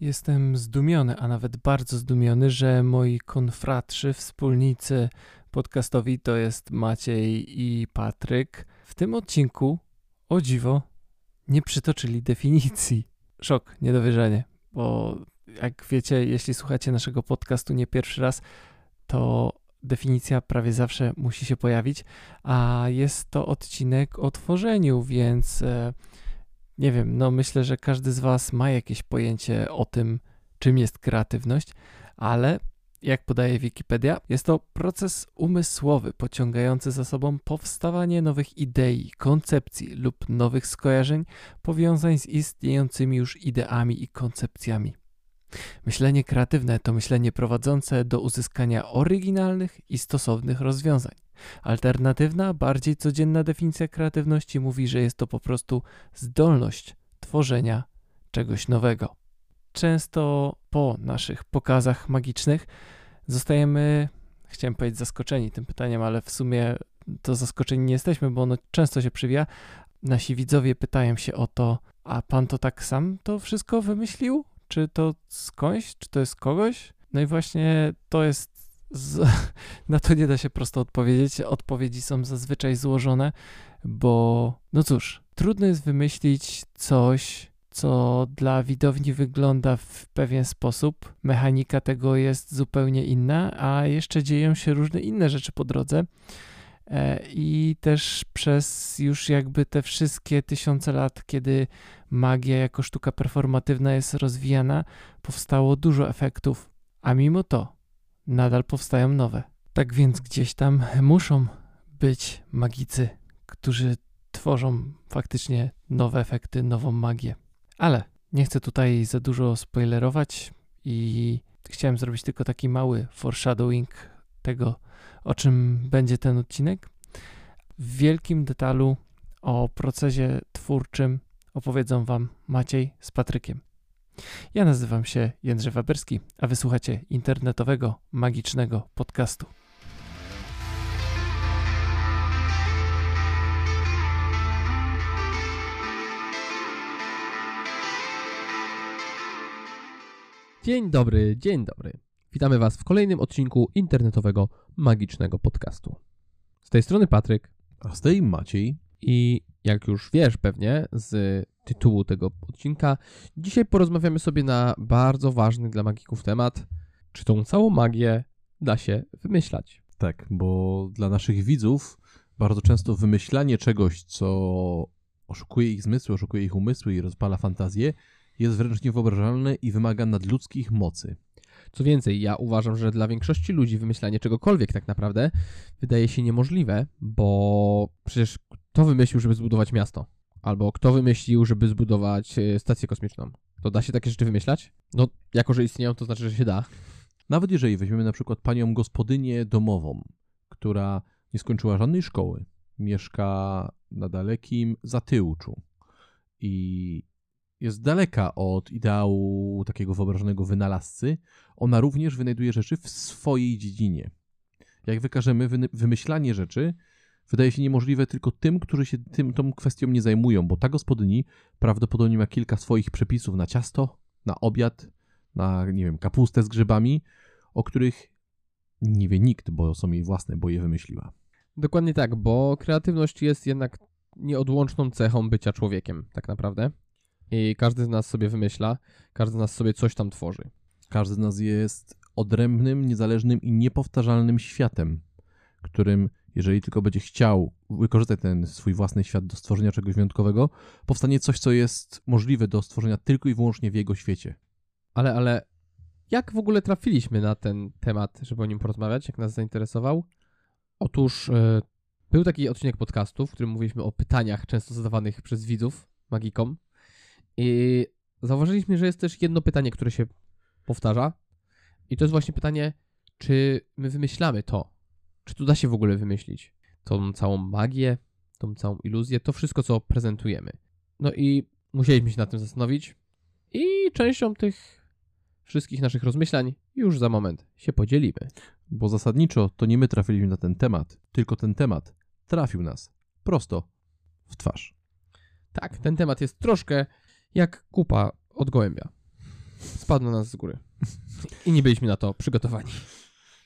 Jestem zdumiony, a nawet bardzo zdumiony, że moi konfratrzy, wspólnicy podcastowi to jest Maciej i Patryk. W tym odcinku, o dziwo, nie przytoczyli definicji. Szok, niedowierzanie, bo jak wiecie, jeśli słuchacie naszego podcastu nie pierwszy raz, to definicja prawie zawsze musi się pojawić, a jest to odcinek o tworzeniu, więc e, nie wiem, no myślę, że każdy z Was ma jakieś pojęcie o tym, czym jest kreatywność, ale jak podaje Wikipedia, jest to proces umysłowy pociągający za sobą powstawanie nowych idei, koncepcji lub nowych skojarzeń, powiązań z istniejącymi już ideami i koncepcjami. Myślenie kreatywne to myślenie prowadzące do uzyskania oryginalnych i stosownych rozwiązań. Alternatywna, bardziej codzienna definicja kreatywności mówi, że jest to po prostu zdolność tworzenia czegoś nowego. Często po naszych pokazach magicznych zostajemy, chciałem powiedzieć, zaskoczeni tym pytaniem, ale w sumie to zaskoczeni nie jesteśmy, bo ono często się przywija. Nasi widzowie pytają się o to, a pan to tak sam to wszystko wymyślił? Czy to skądś? Czy to jest kogoś? No i właśnie to jest z, na to nie da się prosto odpowiedzieć. Odpowiedzi są zazwyczaj złożone, bo no cóż, trudno jest wymyślić coś, co dla widowni wygląda w pewien sposób. Mechanika tego jest zupełnie inna, a jeszcze dzieją się różne inne rzeczy po drodze. E, I też przez już jakby te wszystkie tysiące lat, kiedy magia jako sztuka performatywna jest rozwijana, powstało dużo efektów, a mimo to nadal powstają nowe. Tak więc gdzieś tam muszą być magicy, którzy tworzą faktycznie nowe efekty, nową magię. Ale nie chcę tutaj za dużo spoilerować i chciałem zrobić tylko taki mały foreshadowing tego, o czym będzie ten odcinek. W wielkim detalu o procesie twórczym opowiedzą Wam Maciej z Patrykiem. Ja nazywam się Jędrzej Waberski, a wysłuchacie internetowego, magicznego podcastu. Dzień dobry, dzień dobry. Witamy Was w kolejnym odcinku internetowego, magicznego podcastu. Z tej strony Patryk. A z tej Maciej. I jak już wiesz pewnie z tytułu tego odcinka, dzisiaj porozmawiamy sobie na bardzo ważny dla magików temat, czy tą całą magię da się wymyślać. Tak, bo dla naszych widzów bardzo często wymyślanie czegoś, co oszukuje ich zmysły, oszukuje ich umysły i rozpala fantazję, jest wręcz niewyobrażalne i wymaga nadludzkich mocy. Co więcej, ja uważam, że dla większości ludzi wymyślanie czegokolwiek tak naprawdę wydaje się niemożliwe, bo przecież kto wymyślił, żeby zbudować miasto? Albo kto wymyślił, żeby zbudować e, stację kosmiczną? To da się takie rzeczy wymyślać? No, jako że istnieją, to znaczy, że się da. Nawet jeżeli weźmiemy na przykład panią gospodynię domową, która nie skończyła żadnej szkoły, mieszka na dalekim Zatyłczu i jest daleka od ideału takiego wyobrażonego wynalazcy, ona również wynajduje rzeczy w swojej dziedzinie. Jak wykażemy, wymyślanie rzeczy wydaje się niemożliwe tylko tym, którzy się tym, tą kwestią nie zajmują, bo ta gospodyni prawdopodobnie ma kilka swoich przepisów na ciasto, na obiad, na, nie wiem, kapustę z grzybami, o których nie wie nikt, bo są jej własne, bo je wymyśliła. Dokładnie tak, bo kreatywność jest jednak nieodłączną cechą bycia człowiekiem, tak naprawdę. I każdy z nas sobie wymyśla, każdy z nas sobie coś tam tworzy. Każdy z nas jest odrębnym, niezależnym i niepowtarzalnym światem, którym jeżeli tylko będzie chciał wykorzystać ten swój własny świat do stworzenia czegoś wyjątkowego, powstanie coś, co jest możliwe do stworzenia tylko i wyłącznie w jego świecie. Ale, ale jak w ogóle trafiliśmy na ten temat, żeby o nim porozmawiać, jak nas zainteresował? Otóż yy, był taki odcinek podcastu, w którym mówiliśmy o pytaniach często zadawanych przez widzów magikom i zauważyliśmy, że jest też jedno pytanie, które się powtarza i to jest właśnie pytanie, czy my wymyślamy to, czy tu da się w ogóle wymyślić tą całą magię, tą całą iluzję, to wszystko, co prezentujemy. No i musieliśmy się nad tym zastanowić i częścią tych wszystkich naszych rozmyślań już za moment się podzielimy. Bo zasadniczo to nie my trafiliśmy na ten temat, tylko ten temat trafił nas prosto w twarz. Tak, ten temat jest troszkę jak kupa od gołębia. Spadł na nas z góry. I nie byliśmy na to przygotowani.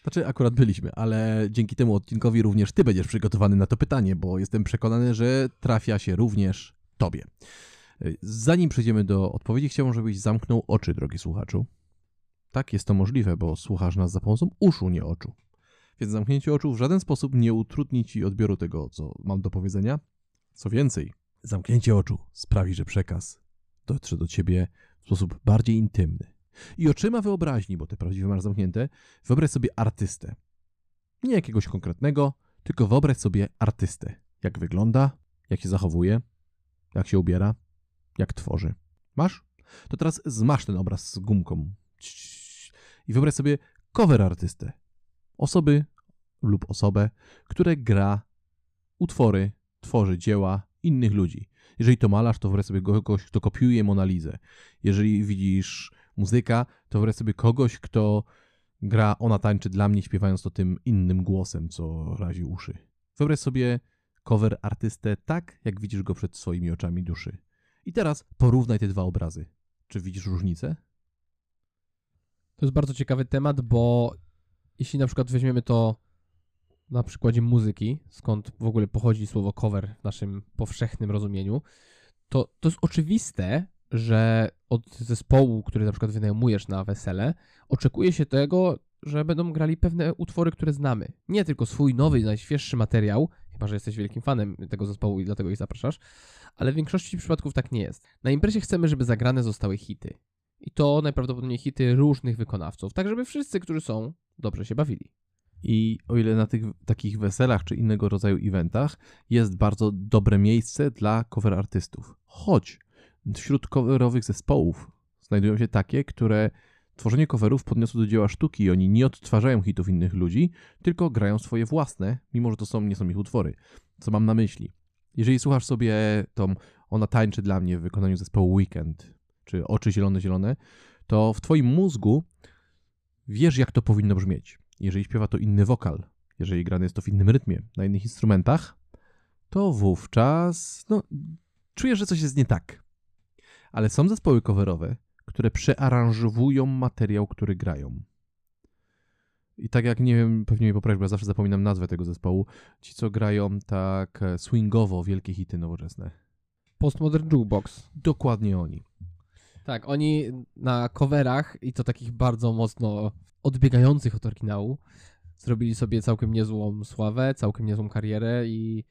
Znaczy, akurat byliśmy, ale dzięki temu odcinkowi również ty będziesz przygotowany na to pytanie, bo jestem przekonany, że trafia się również tobie. Zanim przejdziemy do odpowiedzi, chciałbym, żebyś zamknął oczy, drogi słuchaczu. Tak, jest to możliwe, bo słuchasz nas za pomocą uszu, nie oczu. Więc zamknięcie oczu w żaden sposób nie utrudni ci odbioru tego, co mam do powiedzenia. Co więcej, zamknięcie oczu sprawi, że przekaz dotrze do ciebie w sposób bardziej intymny. I oczyma wyobraźni, bo te prawdziwe masz zamknięte, wyobraź sobie artystę. Nie jakiegoś konkretnego, tylko wyobraź sobie artystę. Jak wygląda, jak się zachowuje, jak się ubiera, jak tworzy. Masz? To teraz zmasz ten obraz z gumką. I wyobraź sobie cover artystę. Osoby lub osobę, które gra utwory, tworzy dzieła innych ludzi. Jeżeli to malarz, to wyobraź sobie kogoś, kto kopiuje Monalizę. Jeżeli widzisz muzyka, to wyobraź sobie kogoś, kto gra Ona tańczy dla mnie, śpiewając to tym innym głosem, co razi uszy. Wyobraź sobie cover artystę tak, jak widzisz go przed swoimi oczami duszy. I teraz porównaj te dwa obrazy. Czy widzisz różnicę? To jest bardzo ciekawy temat, bo jeśli na przykład weźmiemy to na przykładzie muzyki, skąd w ogóle pochodzi słowo cover w naszym powszechnym rozumieniu, to to jest oczywiste, że od zespołu, który na przykład wynajmujesz na wesele, oczekuje się tego, że będą grali pewne utwory, które znamy. Nie tylko swój nowy, najświeższy materiał, chyba że jesteś wielkim fanem tego zespołu i dlatego ich zapraszasz, ale w większości przypadków tak nie jest. Na imprezie chcemy, żeby zagrane zostały hity. I to najprawdopodobniej hity różnych wykonawców, tak żeby wszyscy, którzy są, dobrze się bawili. I o ile na tych takich weselach czy innego rodzaju eventach jest bardzo dobre miejsce dla cover artystów. Choć wśród coverowych zespołów znajdują się takie, które tworzenie coverów podniosło do dzieła sztuki i oni nie odtwarzają hitów innych ludzi, tylko grają swoje własne, mimo że to są, nie są ich utwory. Co mam na myśli? Jeżeli słuchasz sobie tą Ona tańczy dla mnie w wykonaniu zespołu Weekend, czy Oczy zielone, zielone, to w twoim mózgu wiesz, jak to powinno brzmieć. Jeżeli śpiewa to inny wokal, jeżeli grane jest to w innym rytmie, na innych instrumentach, to wówczas no, czujesz, że coś jest nie tak. Ale są zespoły coverowe, które przearanżowują materiał, który grają. I tak jak, nie wiem, pewnie mi poprawisz, bo ja zawsze zapominam nazwę tego zespołu. Ci, co grają tak swingowo wielkie hity nowoczesne. Postmodern Jukebox. Dokładnie oni. Tak, oni na coverach i to takich bardzo mocno odbiegających od oryginału zrobili sobie całkiem niezłą sławę, całkiem niezłą karierę i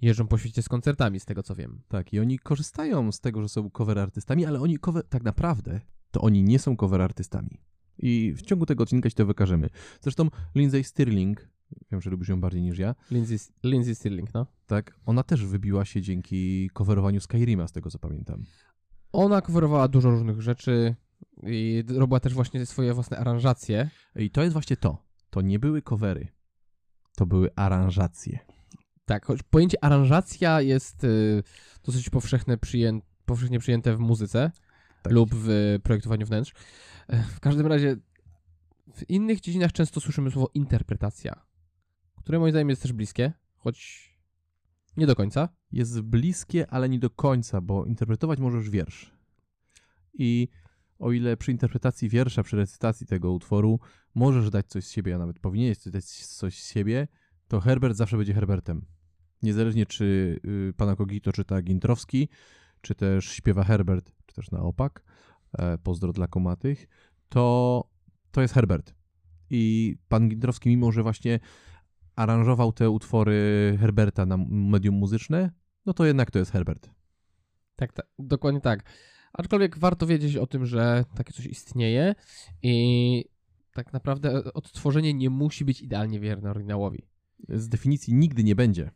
jeżdżą po świecie z koncertami, z tego co wiem. Tak, i oni korzystają z tego, że są cover artystami, ale oni cover, tak naprawdę to oni nie są cover artystami. I w ciągu tego odcinka się to wykażemy. Zresztą Lindsay Stirling, wiem, że lubisz ją bardziej niż ja. Lindsay, Lindsay Stirling, no. Tak, ona też wybiła się dzięki coverowaniu Skyrima, z tego co pamiętam. Ona coverowała dużo różnych rzeczy i robiła też właśnie swoje własne aranżacje. I to jest właśnie to. To nie były covery. To były aranżacje. Tak, choć pojęcie aranżacja jest y, dosyć powszechne, przyję, powszechnie przyjęte w muzyce Tak. lub w projektowaniu wnętrz. E, W każdym razie w innych dziedzinach często słyszymy słowo interpretacja, które moim zdaniem jest też bliskie, choć nie do końca. Jest bliskie, ale nie do końca, bo interpretować możesz wiersz. I o ile przy interpretacji wiersza, przy recytacji tego utworu możesz dać coś z siebie, a nawet powinieneś dać coś z siebie, to Herbert zawsze będzie Herbertem. Niezależnie czy y, pana Kogito czyta Gintrowski, czy też śpiewa Herbert, czy też na opak, e, pozdro dla komatych, to, to jest Herbert. I pan Gintrowski, mimo że właśnie aranżował te utwory Herberta na medium muzyczne, no to jednak to jest Herbert. Tak, tak, dokładnie tak. Aczkolwiek warto wiedzieć o tym, że takie coś istnieje i tak naprawdę odtworzenie nie musi być idealnie wierne oryginałowi. z definicji nigdy nie będzie.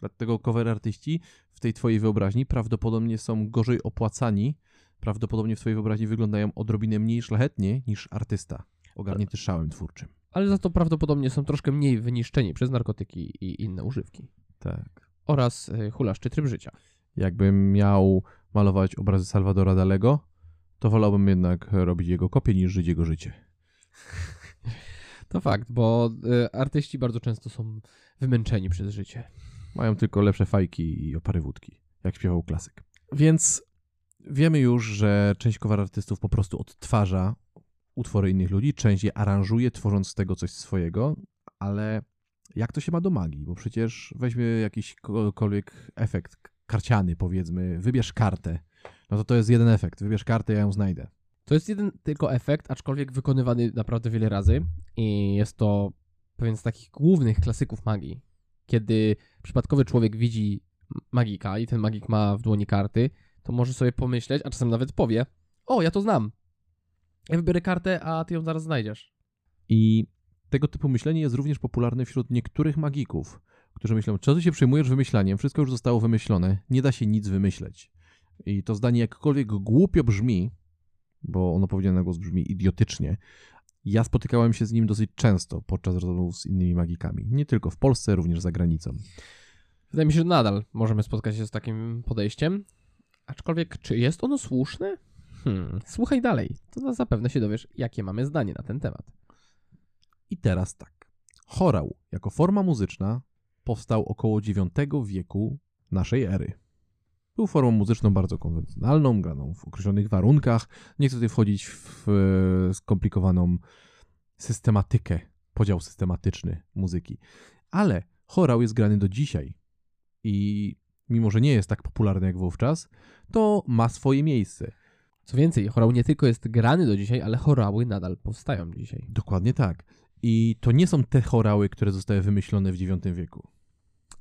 Dlatego cover artyści w tej twojej wyobraźni prawdopodobnie są gorzej opłacani, prawdopodobnie w twojej wyobraźni wyglądają odrobinę mniej szlachetnie niż artysta ogarnięty szałem twórczym. Ale za to prawdopodobnie są troszkę mniej wyniszczeni przez narkotyki i inne używki. Tak. Oraz y, hulaszczy tryb życia. Jakbym miał malować obrazy Salvadora Dalego, to wolałbym jednak robić jego kopię niż żyć jego życie. To fakt, bo y, artyści bardzo często są wymęczeni przez życie. Mają tylko lepsze fajki i opary wódki, jak śpiewał klasyk. Więc Wiemy już, że część cover artystów po prostu odtwarza utwory innych ludzi, część je aranżuje, tworząc z tego coś swojego, ale jak to się ma do magii? Bo przecież weźmy jakiśkolwiek efekt karciany, powiedzmy, wybierz kartę, no to to jest jeden efekt. Wybierz kartę, ja ją znajdę. To jest jeden tylko efekt, aczkolwiek wykonywany naprawdę wiele razy i jest to pewien z takich głównych klasyków magii. Kiedy przypadkowy człowiek widzi magika i ten magik ma w dłoni karty, to może sobie pomyśleć, a czasem nawet powie: O, ja to znam. Ja wybiorę kartę, a ty ją zaraz znajdziesz. I tego typu myślenie jest również popularne wśród niektórych magików, którzy myślą: Co ty się przejmujesz wymyślaniem? Wszystko już zostało wymyślone, nie da się nic wymyśleć. I to zdanie jakkolwiek głupio brzmi, bo ono powiedziane na głos brzmi idiotycznie, ja spotykałem się z nim dosyć często podczas rozmów z innymi magikami. Nie tylko w Polsce, również za granicą. Wydaje mi się, że nadal możemy spotkać się z takim podejściem. Aczkolwiek, czy jest ono słuszne? Hmm, słuchaj dalej, to zapewne się dowiesz, jakie mamy zdanie na ten temat. I teraz tak. Chorał jako forma muzyczna powstał około IX wieku naszej ery. Był formą muzyczną bardzo konwencjonalną, graną w określonych warunkach. Nie chcę tutaj wchodzić w skomplikowaną systematykę, podział systematyczny muzyki. Ale chorał jest grany do dzisiaj. I mimo, że nie jest tak popularny jak wówczas, to ma swoje miejsce. Co więcej, chorał nie tylko jest grany do dzisiaj, ale chorały nadal powstają dzisiaj. Dokładnie tak. I to nie są te chorały, które zostały wymyślone w IX wieku.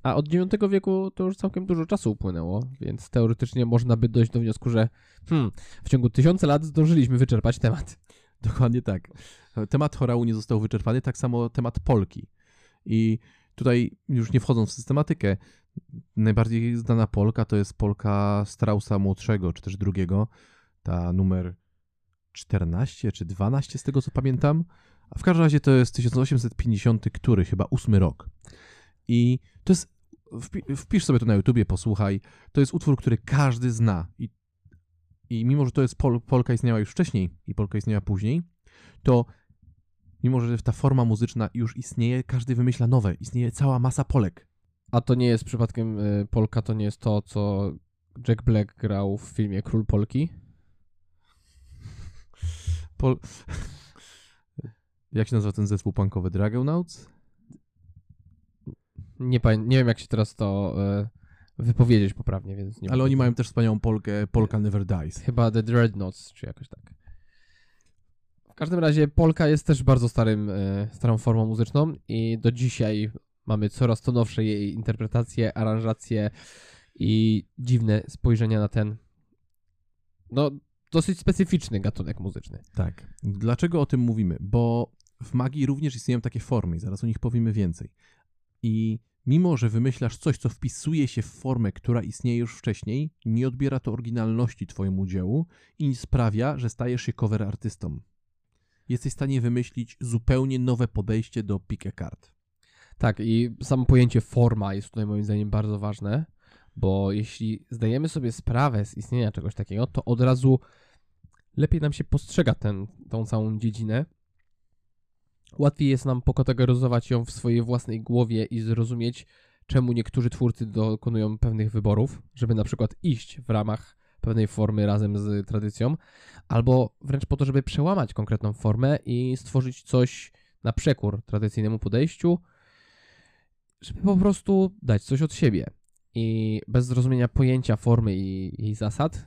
A od IX wieku to już całkiem dużo czasu upłynęło, więc teoretycznie można by dojść do wniosku, że hmm, w ciągu tysiąca lat zdążyliśmy wyczerpać temat. Dokładnie tak. Temat chorału nie został wyczerpany, tak samo temat Polki. I tutaj już nie wchodząc w systematykę, najbardziej znana Polka to jest Polka Straussa młodszego, czy też drugiego, ta numer 14 czy 12 z tego co pamiętam. A w każdym razie to jest 1850, który chyba ósmy rok. I to jest, wpisz sobie to na YouTubie, posłuchaj. To jest utwór, który każdy zna. I, i mimo, że to jest Pol, Polka istniała już wcześniej i Polka istniała później, to mimo, że ta forma muzyczna już istnieje, każdy wymyśla nowe. Istnieje cała masa Polek. A to nie jest przypadkiem y, Polka, to nie jest to, co Jack Black grał w filmie Król Polki? Pol... Jak się nazywa ten zespół punkowy? Dragonauts? Nie, nie wiem, jak się teraz to e, wypowiedzieć poprawnie, więc nie Ale oni mają też wspaniałą Polkę, Polka Never Dies. Chyba The Dreadnoughts, czy jakoś tak. W każdym razie Polka jest też bardzo starym, e, starą formą muzyczną i do dzisiaj mamy coraz to nowsze jej interpretacje, aranżacje i dziwne spojrzenia na ten no, dosyć specyficzny gatunek muzyczny. Tak. Dlaczego o tym mówimy? Bo w magii również istnieją takie formy zaraz o nich powiemy więcej. I mimo, że wymyślasz coś, co wpisuje się w formę, która istnieje już wcześniej, nie odbiera to oryginalności twojemu dziełu i sprawia, że stajesz się cover artystą. Jesteś w stanie wymyślić zupełnie nowe podejście do pick kart. Tak, i samo pojęcie forma jest tutaj moim zdaniem bardzo ważne, bo jeśli zdajemy sobie sprawę z istnienia czegoś takiego, to od razu lepiej nam się postrzega tą całą dziedzinę Łatwiej jest nam pokategoryzować ją w swojej własnej głowie i zrozumieć, czemu niektórzy twórcy dokonują pewnych wyborów, żeby na przykład iść w ramach pewnej formy razem z tradycją, albo wręcz po to, żeby przełamać konkretną formę i stworzyć coś na przekór tradycyjnemu podejściu, żeby po prostu dać coś od siebie. I bez zrozumienia pojęcia formy i zasad,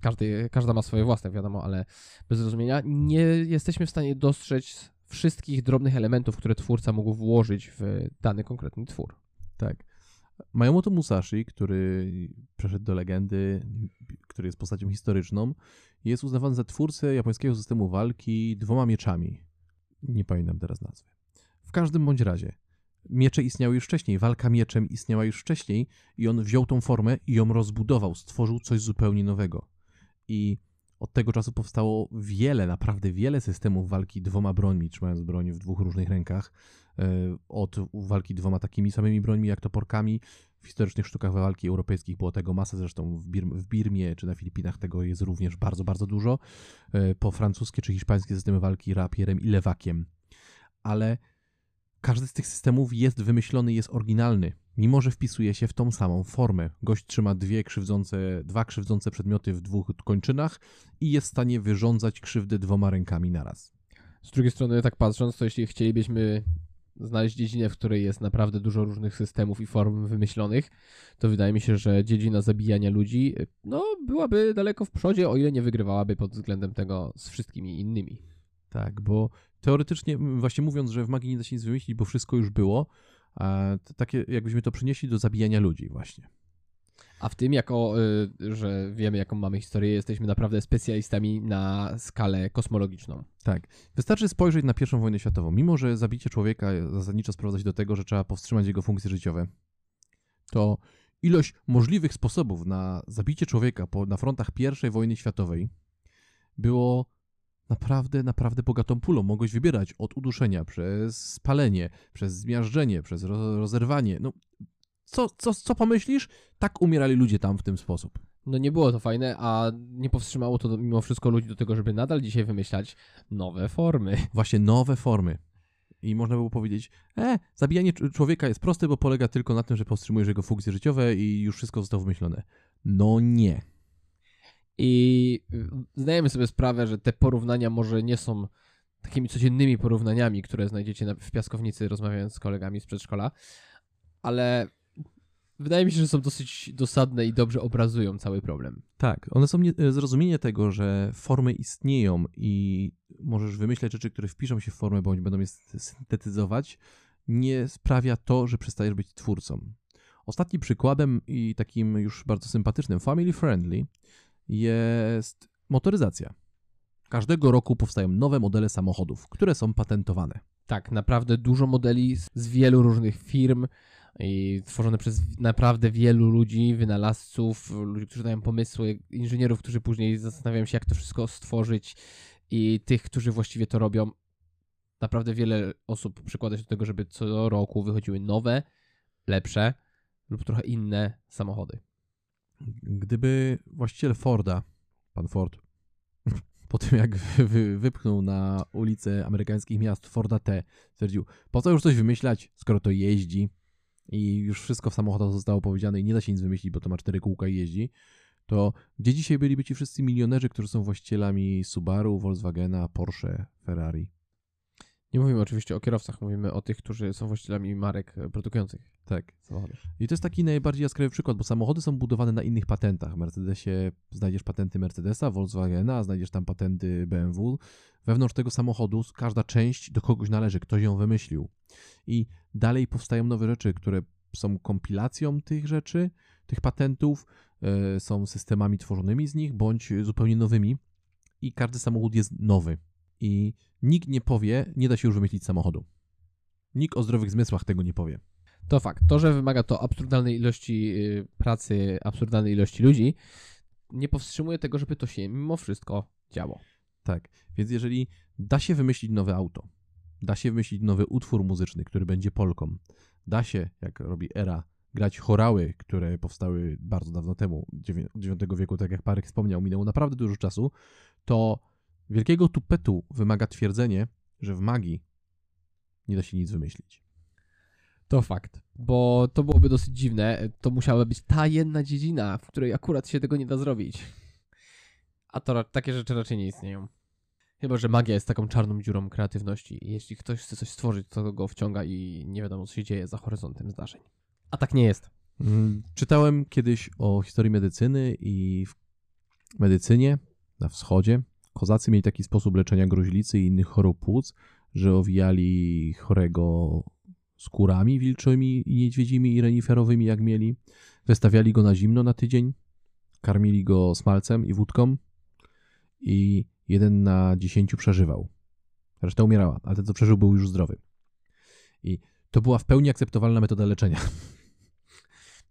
każdy, każda ma swoje własne, wiadomo, ale bez zrozumienia nie jesteśmy w stanie dostrzec wszystkich drobnych elementów, które twórca mógł włożyć w dany konkretny twór. Tak. Majomoto Musashi, który przeszedł do legendy, który jest postacią historyczną, jest uznawany za twórcę japońskiego systemu walki dwoma mieczami. Nie pamiętam teraz nazwy. W każdym bądź razie, miecze istniały już wcześniej, walka mieczem istniała już wcześniej i on wziął tą formę i ją rozbudował, stworzył coś zupełnie nowego. I od tego czasu powstało wiele, naprawdę wiele systemów walki dwoma brońmi, trzymając broń w dwóch różnych rękach. E, od walki dwoma takimi samymi brońmi, jak toporkami. W historycznych sztukach walki europejskich było tego masa, zresztą w, Birm w Birmie czy na Filipinach tego jest również bardzo, bardzo dużo. E, po francuskie czy hiszpańskie systemy walki rapierem i lewakiem. Ale każdy z tych systemów jest wymyślony, jest oryginalny, mimo że wpisuje się w tą samą formę. Gość trzyma dwie krzywdzące, dwa krzywdzące przedmioty w dwóch kończynach i jest w stanie wyrządzać krzywdę dwoma rękami naraz. Z drugiej strony, tak patrząc, to jeśli chcielibyśmy znaleźć dziedzinę, w której jest naprawdę dużo różnych systemów i form wymyślonych, to wydaje mi się, że dziedzina zabijania ludzi no, byłaby daleko w przodzie, o ile nie wygrywałaby pod względem tego z wszystkimi innymi. Tak, bo teoretycznie, właśnie mówiąc, że w magii nie da się nic wymyślić, bo wszystko już było, takie jakbyśmy to przenieśli do zabijania ludzi właśnie. A w tym, jako, y, że wiemy, jaką mamy historię, jesteśmy naprawdę specjalistami na skalę kosmologiczną. Tak. Wystarczy spojrzeć na I wojnę światową. Mimo, że zabicie człowieka zasadniczo sprowadza się do tego, że trzeba powstrzymać jego funkcje życiowe, to ilość możliwych sposobów na zabicie człowieka po, na frontach I wojny światowej było naprawdę, naprawdę bogatą pulą. Mogłeś wybierać od uduszenia przez spalenie, przez zmiażdżenie, przez ro- rozerwanie. No, co, co, co pomyślisz? Tak umierali ludzie tam w ten sposób. No nie było to fajne, a nie powstrzymało to mimo wszystko ludzi do tego, żeby nadal dzisiaj wymyślać nowe formy. Właśnie nowe formy. I można było powiedzieć, e, zabijanie cz- człowieka jest proste, bo polega tylko na tym, że powstrzymujesz jego funkcje życiowe i już wszystko zostało wymyślone. No nie. I zdajemy sobie sprawę, że te porównania może nie są takimi codziennymi porównaniami, które znajdziecie na, w piaskownicy rozmawiając z kolegami z przedszkola, ale wydaje mi się, że są dosyć dosadne i dobrze obrazują cały problem. Tak, one są nie, zrozumienie tego, że formy istnieją i możesz wymyślać rzeczy, które wpiszą się w formę, bądź będą je syntetyzować, nie sprawia to, że przestajesz być twórcą. Ostatnim przykładem i takim już bardzo sympatycznym, family friendly, jest motoryzacja. Każdego roku powstają nowe modele samochodów, które są patentowane. Tak, naprawdę dużo modeli z- wielu różnych firm i tworzone przez naprawdę wielu ludzi, wynalazców, ludzi, którzy dają pomysły, inżynierów, którzy później zastanawiają się, jak to wszystko stworzyć i tych, którzy właściwie to robią. Naprawdę wiele osób przykłada się do tego, żeby co roku wychodziły nowe, lepsze lub trochę inne samochody. Gdyby właściciel Forda, pan Ford, po tym jak wy, wy, wypchnął na ulice amerykańskich miast Forda T, stwierdził, po co już coś wymyślać, skoro to jeździ i już wszystko w samochodach zostało powiedziane i nie da się nic wymyślić, bo to ma cztery kółka i jeździ, to gdzie dzisiaj byliby ci wszyscy milionerzy, którzy są właścicielami Subaru, Volkswagena, Porsche, Ferrari? Nie mówimy oczywiście o kierowcach, mówimy o tych, którzy są właścicielami marek e, produkujących Tak. samochody. I to jest taki najbardziej jaskrawy przykład, bo samochody są budowane na innych patentach. W Mercedesie znajdziesz patenty Mercedesa, Volkswagena, znajdziesz tam patenty BMW. Wewnątrz tego samochodu każda część do kogoś należy, ktoś ją wymyślił. I dalej powstają nowe rzeczy, które są kompilacją tych rzeczy, tych patentów, e, są systemami tworzonymi z nich, bądź zupełnie nowymi. I każdy samochód jest nowy. I nikt nie powie, nie da się już wymyślić samochodu. Nikt o zdrowych zmysłach tego nie powie. To fakt. To, że wymaga to absurdalnej ilości y, pracy, absurdalnej ilości ludzi, nie powstrzymuje tego, żeby to się mimo wszystko działo. Tak, więc jeżeli da się wymyślić nowe auto, da się wymyślić nowy utwór muzyczny, który będzie polką, da się, jak robi Era, grać chorały, które powstały bardzo dawno temu, IX wieku, tak jak Parek wspomniał, minęło naprawdę dużo czasu, to wielkiego tupetu wymaga twierdzenie, że w magii nie da się nic wymyślić. To fakt. Bo to byłoby dosyć dziwne. To musiała być ta jedna dziedzina, w której akurat się tego nie da zrobić. A to takie rzeczy raczej nie istnieją. Chyba, że magia jest taką czarną dziurą kreatywności jeśli ktoś chce coś stworzyć, to go wciąga i nie wiadomo, co się dzieje za horyzontem zdarzeń. A tak nie jest. Mm, Czytałem kiedyś o historii medycyny i w medycynie na wschodzie kozacy mieli taki sposób leczenia gruźlicy i innych chorób płuc, że owijali chorego skórami wilczymi i niedźwiedzimi i reniferowymi jak mieli, wystawiali go na zimno na tydzień, karmili go smalcem i wódką i jeden na dziesięciu przeżywał. Reszta umierała, ale ten co przeżył był już zdrowy. I to była w pełni akceptowalna metoda leczenia.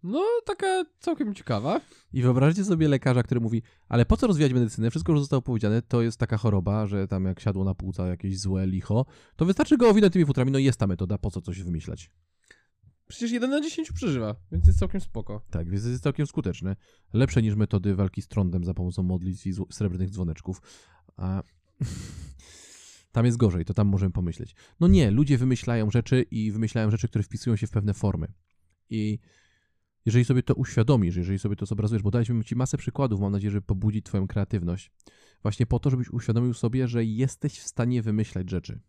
No, taka całkiem ciekawa. I wyobraźcie sobie lekarza, który mówi, ale po co rozwijać medycynę? Wszystko już zostało powiedziane, to jest taka choroba, że tam jak siadło na płuca jakieś złe licho, to wystarczy go owinąć tymi futrami, no jest ta metoda, po co coś wymyślać? Przecież jeden na 10 przeżywa, więc jest całkiem spoko. Tak, więc jest całkiem skuteczne. Lepsze niż metody walki z trądem za pomocą modlitw i srebrnych dzwoneczków. A... tam jest gorzej, to tam możemy pomyśleć. No nie, ludzie wymyślają rzeczy i wymyślają rzeczy, które wpisują się w pewne formy. I jeżeli sobie to uświadomisz, jeżeli sobie to zobrazujesz, bo daliśmy Ci masę przykładów, mam nadzieję, że pobudzi Twoją kreatywność, właśnie po to, żebyś uświadomił sobie, że jesteś w stanie wymyślać rzeczy.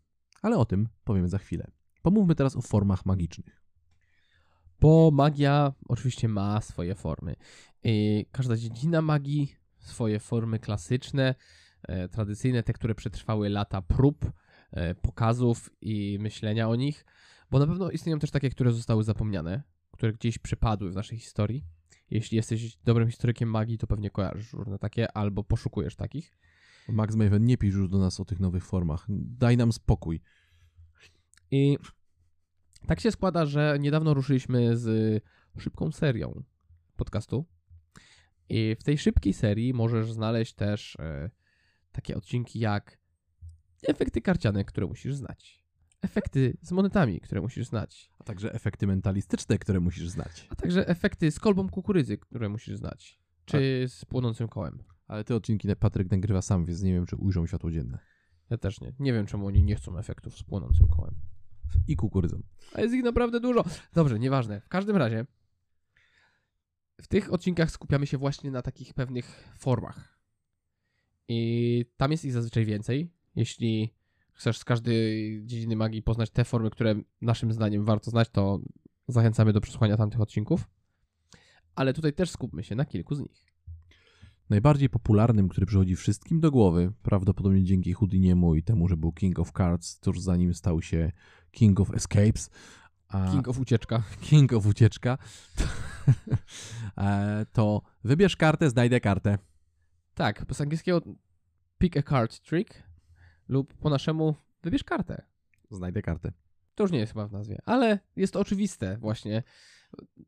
Ale o tym powiemy za chwilę. Pomówmy teraz o formach magicznych. Bo magia oczywiście ma swoje formy. Każda dziedzina magii, swoje formy klasyczne, e, tradycyjne, te, które przetrwały lata prób, e, pokazów i myślenia o nich, bo na pewno istnieją też takie, które zostały zapomniane, które gdzieś przepadły w naszej historii. Jeśli jesteś dobrym historykiem magii, to pewnie kojarzysz różne takie, albo poszukujesz takich. Max Maven, nie pisz już do nas o tych nowych formach. Daj nam spokój. I tak się składa, że niedawno ruszyliśmy z szybką serią podcastu. I w tej szybkiej serii możesz znaleźć też e, takie odcinki jak efekty karciane, które musisz znać. Efekty z monetami, które musisz znać. A także efekty mentalistyczne, które musisz znać. A także efekty z kolbą kukurydzy, które musisz znać. Czy z płonącym kołem. Ale te odcinki Patryk nagrywa sam, więc nie wiem, czy ujrzą światło dzienne. Ja też nie. Nie wiem, czemu oni nie chcą efektów z płonącym kołem. I kukurydzą. A jest ich naprawdę dużo. Dobrze, nieważne. W każdym razie w tych odcinkach skupiamy się właśnie na takich pewnych formach. I tam jest ich zazwyczaj więcej. Jeśli chcesz z każdej dziedziny magii poznać te formy, które naszym zdaniem warto znać, to zachęcamy do przesłuchania tamtych odcinków. Ale tutaj też skupmy się na kilku z nich. Najbardziej popularnym, który przychodzi wszystkim do głowy, prawdopodobnie dzięki Houdiniemu i temu, że był King of Cards, tuż zanim stał się King of Escapes. King of Ucieczka. King of Ucieczka. To, e, to wybierz kartę, znajdę kartę. Tak, z angielskiego pick a card trick lub po naszemu wybierz kartę. Znajdę kartę. To już nie jest chyba w nazwie, ale jest to oczywiste właśnie.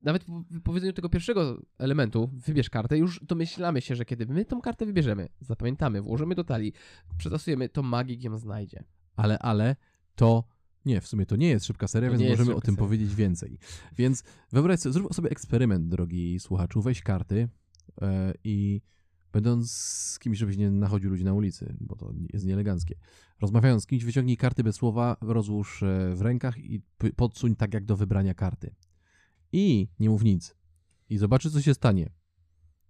Nawet po wypowiedzeniu tego pierwszego elementu, wybierz kartę, już domyślamy się, że kiedy my tą kartę wybierzemy, zapamiętamy, włożymy do talii, przetasujemy, to magik ją znajdzie. Ale, ale to nie, w sumie to nie jest szybka seria, to więc możemy o tym seria. powiedzieć więcej. Więc wyobraź sobie, zrób sobie eksperyment, drogi słuchaczu, weź karty yy, i będąc z kimś, żebyś nie nachodził ludzi na ulicy, bo to jest nieeleganckie. Rozmawiając z kimś, wyciągnij karty bez słowa, rozłóż e, w rękach i podsuń tak jak do wybrania karty. I nie mów nic. I zobaczy, co się stanie.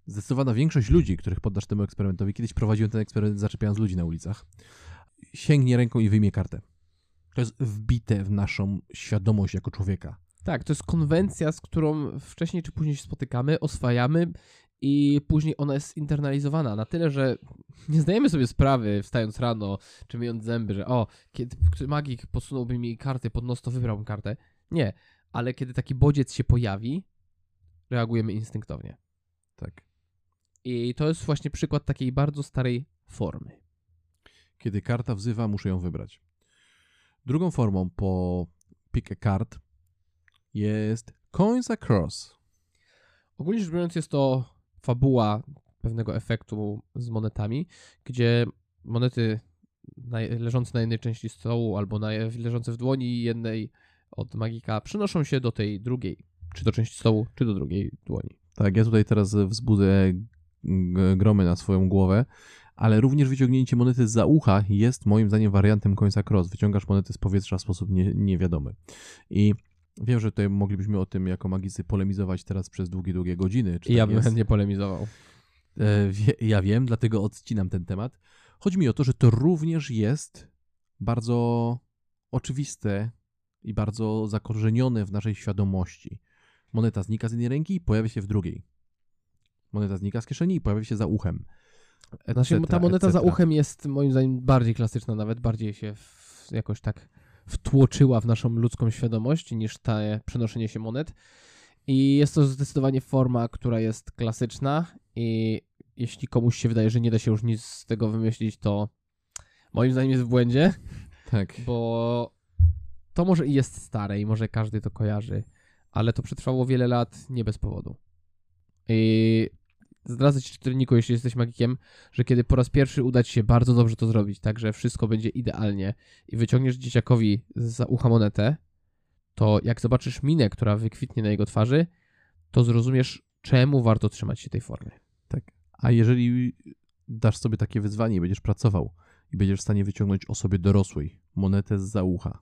Zdecydowana większość ludzi, których poddasz temu eksperymentowi, kiedyś prowadziłem ten eksperyment zaczepiając ludzi na ulicach, sięgnie ręką i wyjmie kartę. To jest wbite w naszą świadomość jako człowieka. Tak, to jest konwencja, z którą wcześniej czy później się spotykamy, oswajamy i później ona jest internalizowana na tyle, że nie zdajemy sobie sprawy wstając rano czy myjąc zęby, że o, kiedy magik podsunąłby mi kartę pod nos, to wybrałbym kartę. Nie, ale kiedy taki bodziec się pojawi, reagujemy instynktownie. Tak. I to jest właśnie przykład takiej bardzo starej formy. Kiedy karta wzywa, muszę ją wybrać. Drugą formą po pick a card jest coins across. Ogólnie rzecz biorąc jest to fabuła pewnego efektu z monetami, gdzie monety leżące na jednej części stołu albo na, leżące w dłoni jednej od magika przynoszą się do tej drugiej, czy do części stołu, czy do drugiej dłoni. Tak, ja tutaj teraz wzbudzę gromy na swoją głowę, ale również wyciągnięcie monety za ucha jest moim zdaniem wariantem końca cross. Wyciągasz monety z powietrza w sposób nie, niewiadomy. I wiem, że tutaj moglibyśmy o tym jako magicy polemizować teraz przez długie, długie godziny. Czy ja bym jest? chętnie polemizował. E, wie, ja wiem, dlatego odcinam ten temat. Chodzi mi o to, że to również jest bardzo oczywiste i bardzo zakorzenione w naszej świadomości. Moneta znika z jednej ręki i pojawia się w drugiej. Moneta znika z kieszeni i pojawia się za uchem. Znaczy, ta moneta za uchem jest moim zdaniem bardziej klasyczna, nawet bardziej się w, jakoś tak wtłoczyła w naszą ludzką świadomość niż ta przenoszenie się monet. I jest to zdecydowanie forma, która jest klasyczna i jeśli komuś się wydaje, że nie da się już nic z tego wymyślić, to moim zdaniem jest w błędzie. Tak. Bo to może i jest stare i może każdy to kojarzy, ale to przetrwało wiele lat nie bez powodu. I zdradzę ci czytelniku, jeśli jesteś magikiem, że kiedy po raz pierwszy uda ci się bardzo dobrze to zrobić, tak, że wszystko będzie idealnie i wyciągniesz dzieciakowi za ucha monetę, to jak zobaczysz minę, która wykwitnie na jego twarzy, to zrozumiesz, czemu warto trzymać się tej formy. Tak. A jeżeli dasz sobie takie wyzwanie i będziesz pracował i będziesz w stanie wyciągnąć osobie dorosłej monetę z za ucha.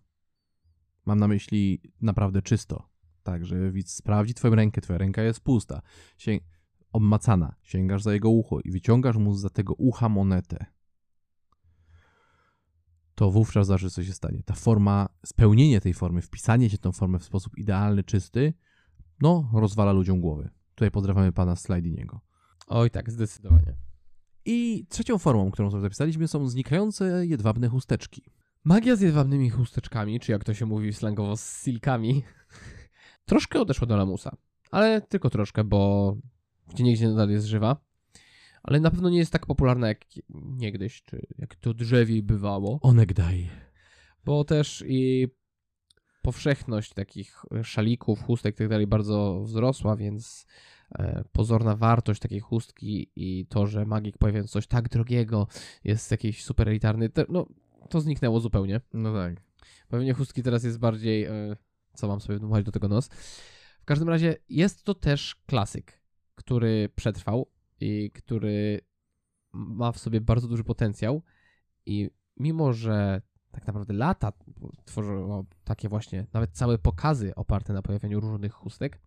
Mam na myśli naprawdę czysto. Tak, że widz sprawdzi twoją rękę, twoja ręka jest pusta, się obmacana, sięgasz za jego ucho i wyciągasz mu za tego ucha monetę. To wówczas zawsze co się stanie. Ta forma, spełnienie tej formy, wpisanie się w tą formę w sposób idealny, czysty, no, rozwala ludziom głowy. Tutaj pozdrawiamy pana Slidiniego. Oj tak, zdecydowanie. I trzecią formą, którą sobie zapisaliśmy, są znikające jedwabne chusteczki. Magia z jedwabnymi chusteczkami, czy jak to się mówi slangowo z silkami, troszkę odeszła do lamusa. Ale tylko troszkę, bo gdzie niegdzie nadal jest żywa. Ale na pewno nie jest tak popularna jak niegdyś, czy jak to drzewiej bywało. Onegdaj. Bo też i powszechność takich szalików, chustek i tak dalej bardzo wzrosła, więc e, pozorna wartość takiej chustki i to, że magik pojawiając coś tak drogiego jest jakiś super elitarny, te, no to zniknęło zupełnie. No tak. Pewnie chustki teraz jest bardziej, e, co mam sobie wdmuchać do tego nos. W każdym razie jest to też klasyk, który przetrwał i który ma w sobie bardzo duży potencjał i mimo, że tak naprawdę lata tworzyło takie właśnie, nawet całe pokazy oparte na pojawieniu różnych chustek,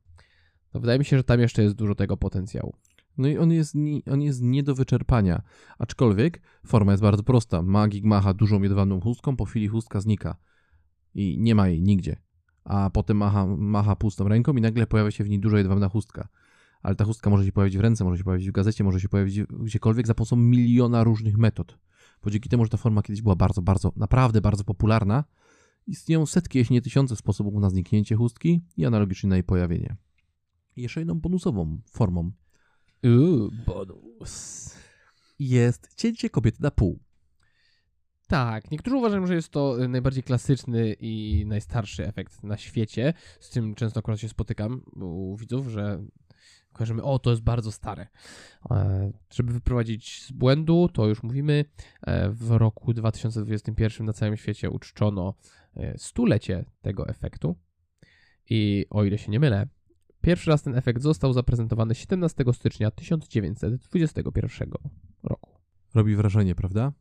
to wydaje mi się, że tam jeszcze jest dużo tego potencjału. No i on jest, on jest nie do wyczerpania. Aczkolwiek forma jest bardzo prosta. Magik macha dużą jedwabną chustką, po chwili chustka znika. I nie ma jej nigdzie. A potem macha, macha pustą ręką i nagle pojawia się w niej duża jedwabna chustka. Ale ta chustka może się pojawić w ręce, może się pojawić w gazecie, może się pojawić gdziekolwiek za pomocą miliona różnych metod. Bo dzięki temu, że ta forma kiedyś była bardzo, bardzo, naprawdę bardzo popularna, istnieją setki, jeśli nie tysiące sposobów na zniknięcie chustki i analogicznie na jej pojawienie. I jeszcze jedną bonusową formą Uuu, bonus. jest cięcie kobiety na pół. Tak, niektórzy uważają, że jest to najbardziej klasyczny i najstarszy efekt na świecie. Z tym często akurat się spotykam u widzów, że kojarzymy, o, to jest bardzo stare. E, żeby wyprowadzić z błędu, to już mówimy, e, w roku 2021 na całym świecie uczczono e, stulecie tego efektu. I o ile się nie mylę, pierwszy raz ten efekt został zaprezentowany 17 stycznia 1921 roku. Robi wrażenie, prawda?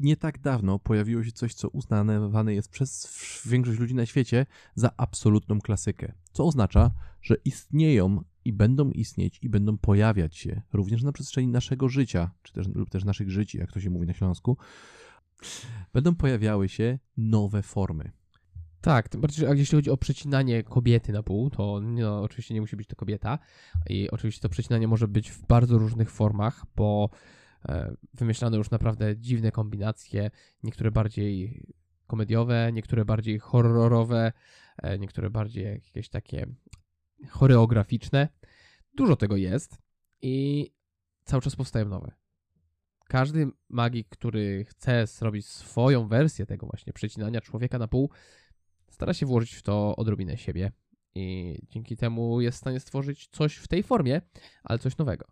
Nie tak dawno pojawiło się coś, co uznawane jest przez większość ludzi na świecie za absolutną klasykę. Co oznacza, że istnieją i będą istnieć i będą pojawiać się również na przestrzeni naszego życia, czy też, lub też naszych życi, jak to się mówi na Śląsku, będą pojawiały się nowe formy. Tak, tym bardziej, że jeśli chodzi o przecinanie kobiety na pół, to no, oczywiście nie musi być to kobieta i oczywiście to przecinanie może być w bardzo różnych formach, bo e, wymyślano już naprawdę dziwne kombinacje, niektóre bardziej komediowe, niektóre bardziej horrorowe, e, niektóre bardziej jakieś takie choreograficzne. Dużo tego jest i cały czas powstają nowe. Każdy magik, który chce zrobić swoją wersję tego właśnie przecinania człowieka na pół, stara się włożyć w to odrobinę siebie i dzięki temu jest w stanie stworzyć coś w tej formie, ale coś nowego.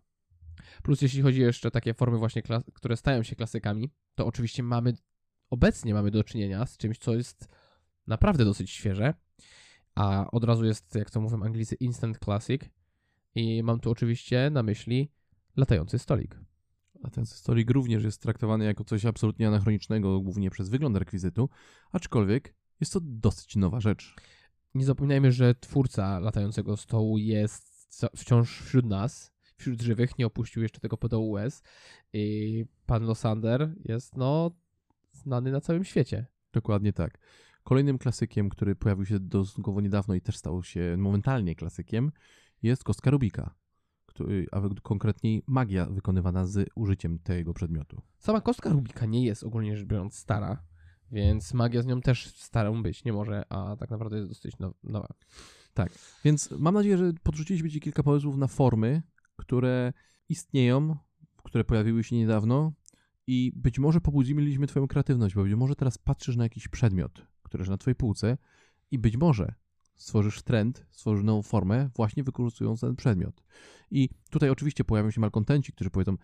Plus jeśli chodzi jeszcze o takie formy właśnie, które stają się klasykami, to oczywiście mamy, obecnie mamy do czynienia z czymś, co jest naprawdę dosyć świeże, a od razu jest, jak to mówią Anglicy, instant classic i mam tu oczywiście na myśli latający stolik. Latający stolik również jest traktowany jako coś absolutnie anachronicznego, głównie przez wygląd rekwizytu, aczkolwiek jest to dosyć nowa rzecz. Nie zapominajmy, że twórca latającego stołu jest wciąż wśród nas, wśród żywych, nie opuścił jeszcze tego podołu łez i pan Losander jest, no, znany na całym świecie. Dokładnie tak. Kolejnym klasykiem, który pojawił się dosyć niedawno i też stał się momentalnie klasykiem, jest kostka Rubika, który, a konkretniej magia wykonywana z użyciem tego przedmiotu. Sama kostka Rubika nie jest ogólnie rzecz biorąc stara, więc magia z nią też starą być nie może, a tak naprawdę jest dosyć nowa. Tak, więc mam nadzieję, że podrzuciliśmy Ci kilka pomysłów na formy, które istnieją, które pojawiły się niedawno i być może pobudziliśmy Twoją kreatywność, bo być może teraz patrzysz na jakiś przedmiot, który jest na Twojej półce i być może stworzysz trend, stworzysz nową formę, właśnie wykorzystując ten przedmiot. I tutaj oczywiście pojawią się malkontenci, którzy powiedzą,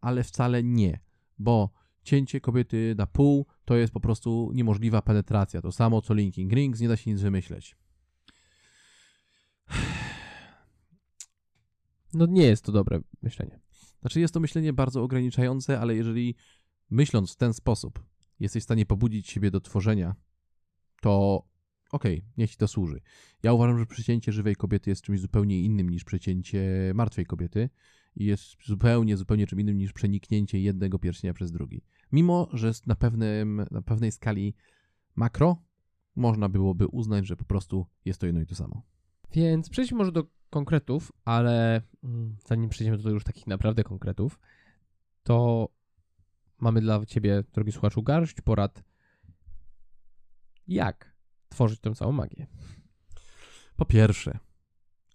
ale wcale nie, bo cięcie kobiety na pół to jest po prostu niemożliwa penetracja. To samo co linking rings, nie da się nic wymyśleć. No nie jest to dobre myślenie. Znaczy jest to myślenie bardzo ograniczające, ale jeżeli myśląc w ten sposób, jesteś w stanie pobudzić siebie do tworzenia, to okej, okay, niech ci to służy. Ja uważam, że przecięcie żywej kobiety jest czymś zupełnie innym niż przecięcie martwej kobiety i jest zupełnie, zupełnie czym innym niż przeniknięcie jednego pierścienia przez drugi. Mimo, że na, pewnym, na pewnej skali makro można byłoby uznać, że po prostu jest to jedno i to samo. Więc przejdźmy może do konkretów, ale mm, zanim przejdziemy do już takich naprawdę konkretów, to mamy dla Ciebie, drogi słuchaczu, garść porad, jak tworzyć tę całą magię. Po pierwsze,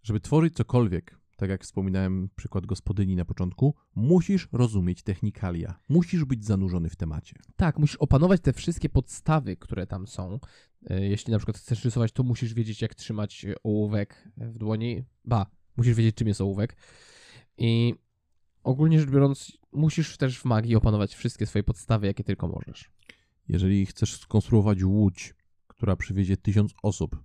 żeby tworzyć cokolwiek, tak jak wspominałem przykład gospodyni na początku, musisz rozumieć technikalia. Musisz być zanurzony w temacie. Tak, musisz opanować te wszystkie podstawy, które tam są. E, jeśli na przykład chcesz rysować, to musisz wiedzieć, jak trzymać ołówek w dłoni. Ba, musisz wiedzieć, czym jest ołówek. I ogólnie rzecz biorąc, musisz też w magii opanować wszystkie swoje podstawy, jakie tylko możesz. Jeżeli chcesz skonstruować łódź, która przywiezie tysiąc osób,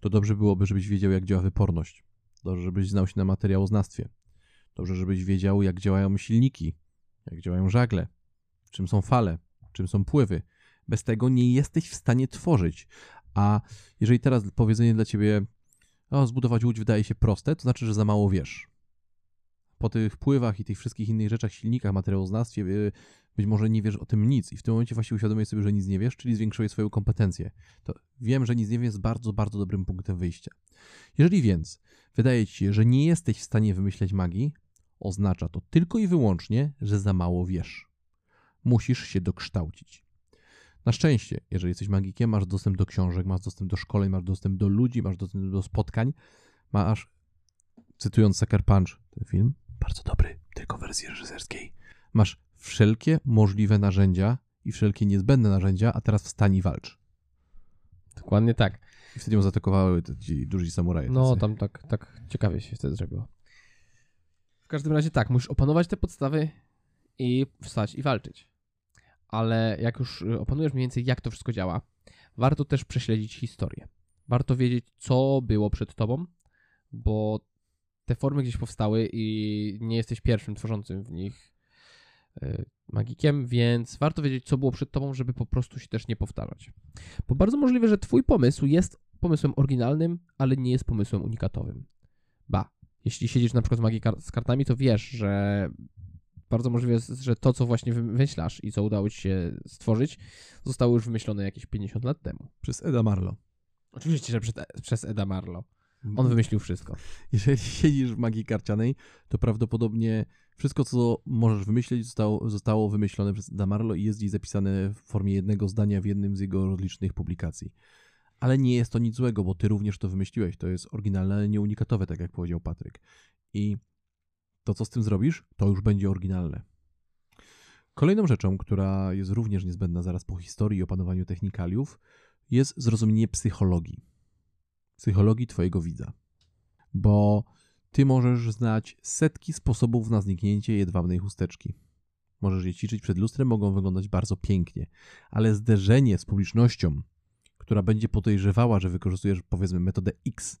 to dobrze byłoby, żebyś wiedział, jak działa wyporność. Dobrze, żebyś znał się na materiałoznawstwie. Dobrze, żebyś wiedział, jak działają silniki, jak działają żagle, czym są fale, czym są pływy. Bez tego nie jesteś w stanie tworzyć. A jeżeli teraz powiedzenie dla ciebie, o, zbudować łódź wydaje się proste, to znaczy, że za mało wiesz. Po tych pływach i tych wszystkich innych rzeczach, silnikach, materiałoznawstwie, y, być może nie wiesz o tym nic i w tym momencie właśnie uświadomiłeś sobie, że nic nie wiesz, czyli zwiększyłeś swoją kompetencję. To wiem, że nic nie wiem jest bardzo, bardzo dobrym punktem wyjścia. Jeżeli więc wydaje ci się, że nie jesteś w stanie wymyśleć magii, oznacza to tylko i wyłącznie, że za mało wiesz. Musisz się dokształcić. Na szczęście, jeżeli jesteś magikiem, masz dostęp do książek, masz dostęp do szkoleń, masz dostęp do ludzi, masz dostęp do spotkań, masz, cytując Sucker Punch, ten film, bardzo dobry, tylko w wersji reżyserskiej, masz wszelkie możliwe narzędzia i wszelkie niezbędne narzędzia, a teraz wstań i walcz. Dokładnie tak. I wtedy ją zaatakowały ci duży samuraje. No, tacy. tam tak, tak ciekawie się wtedy zrobiło. W każdym razie tak, musisz opanować te podstawy i wstać i walczyć. Ale jak już y, opanujesz mniej więcej, jak to wszystko działa, warto też prześledzić historię. Warto wiedzieć, co było przed tobą, bo te formy gdzieś powstały i nie jesteś pierwszym tworzącym w nich magikiem, więc warto wiedzieć, co było przed tobą, żeby po prostu się też nie powtarzać. Bo bardzo możliwe, że twój pomysł jest pomysłem oryginalnym, ale nie jest pomysłem unikatowym. Ba, jeśli siedzisz na przykład w magii z kartami, to wiesz, że bardzo możliwe jest, że to, co właśnie wymyślasz i co udało ci się stworzyć, zostało już wymyślone jakieś 50 lat temu. Przez Eda Marlo. Oczywiście, że przez, przez Eda Marlo. On wymyślił wszystko. Jeżeli siedzisz w magii karcianej, to prawdopodobnie wszystko, co możesz wymyślić, zostało, zostało wymyślone przez Damarlo i jest gdzieś zapisane w formie jednego zdania w jednym z jego licznych publikacji. Ale nie jest to nic złego, bo ty również to wymyśliłeś. To jest oryginalne, ale nie unikatowe, tak jak powiedział Patryk. I to, co z tym zrobisz, to już będzie oryginalne. Kolejną rzeczą, która jest również niezbędna zaraz po historii i opanowaniu technikaliów, jest zrozumienie psychologii. Psychologii Twojego widza. Bo ty możesz znać setki sposobów na zniknięcie jedwabnej chusteczki. Możesz je ćwiczyć przed lustrem, mogą wyglądać bardzo pięknie, ale zderzenie z publicznością, która będzie podejrzewała, że wykorzystujesz powiedzmy metodę X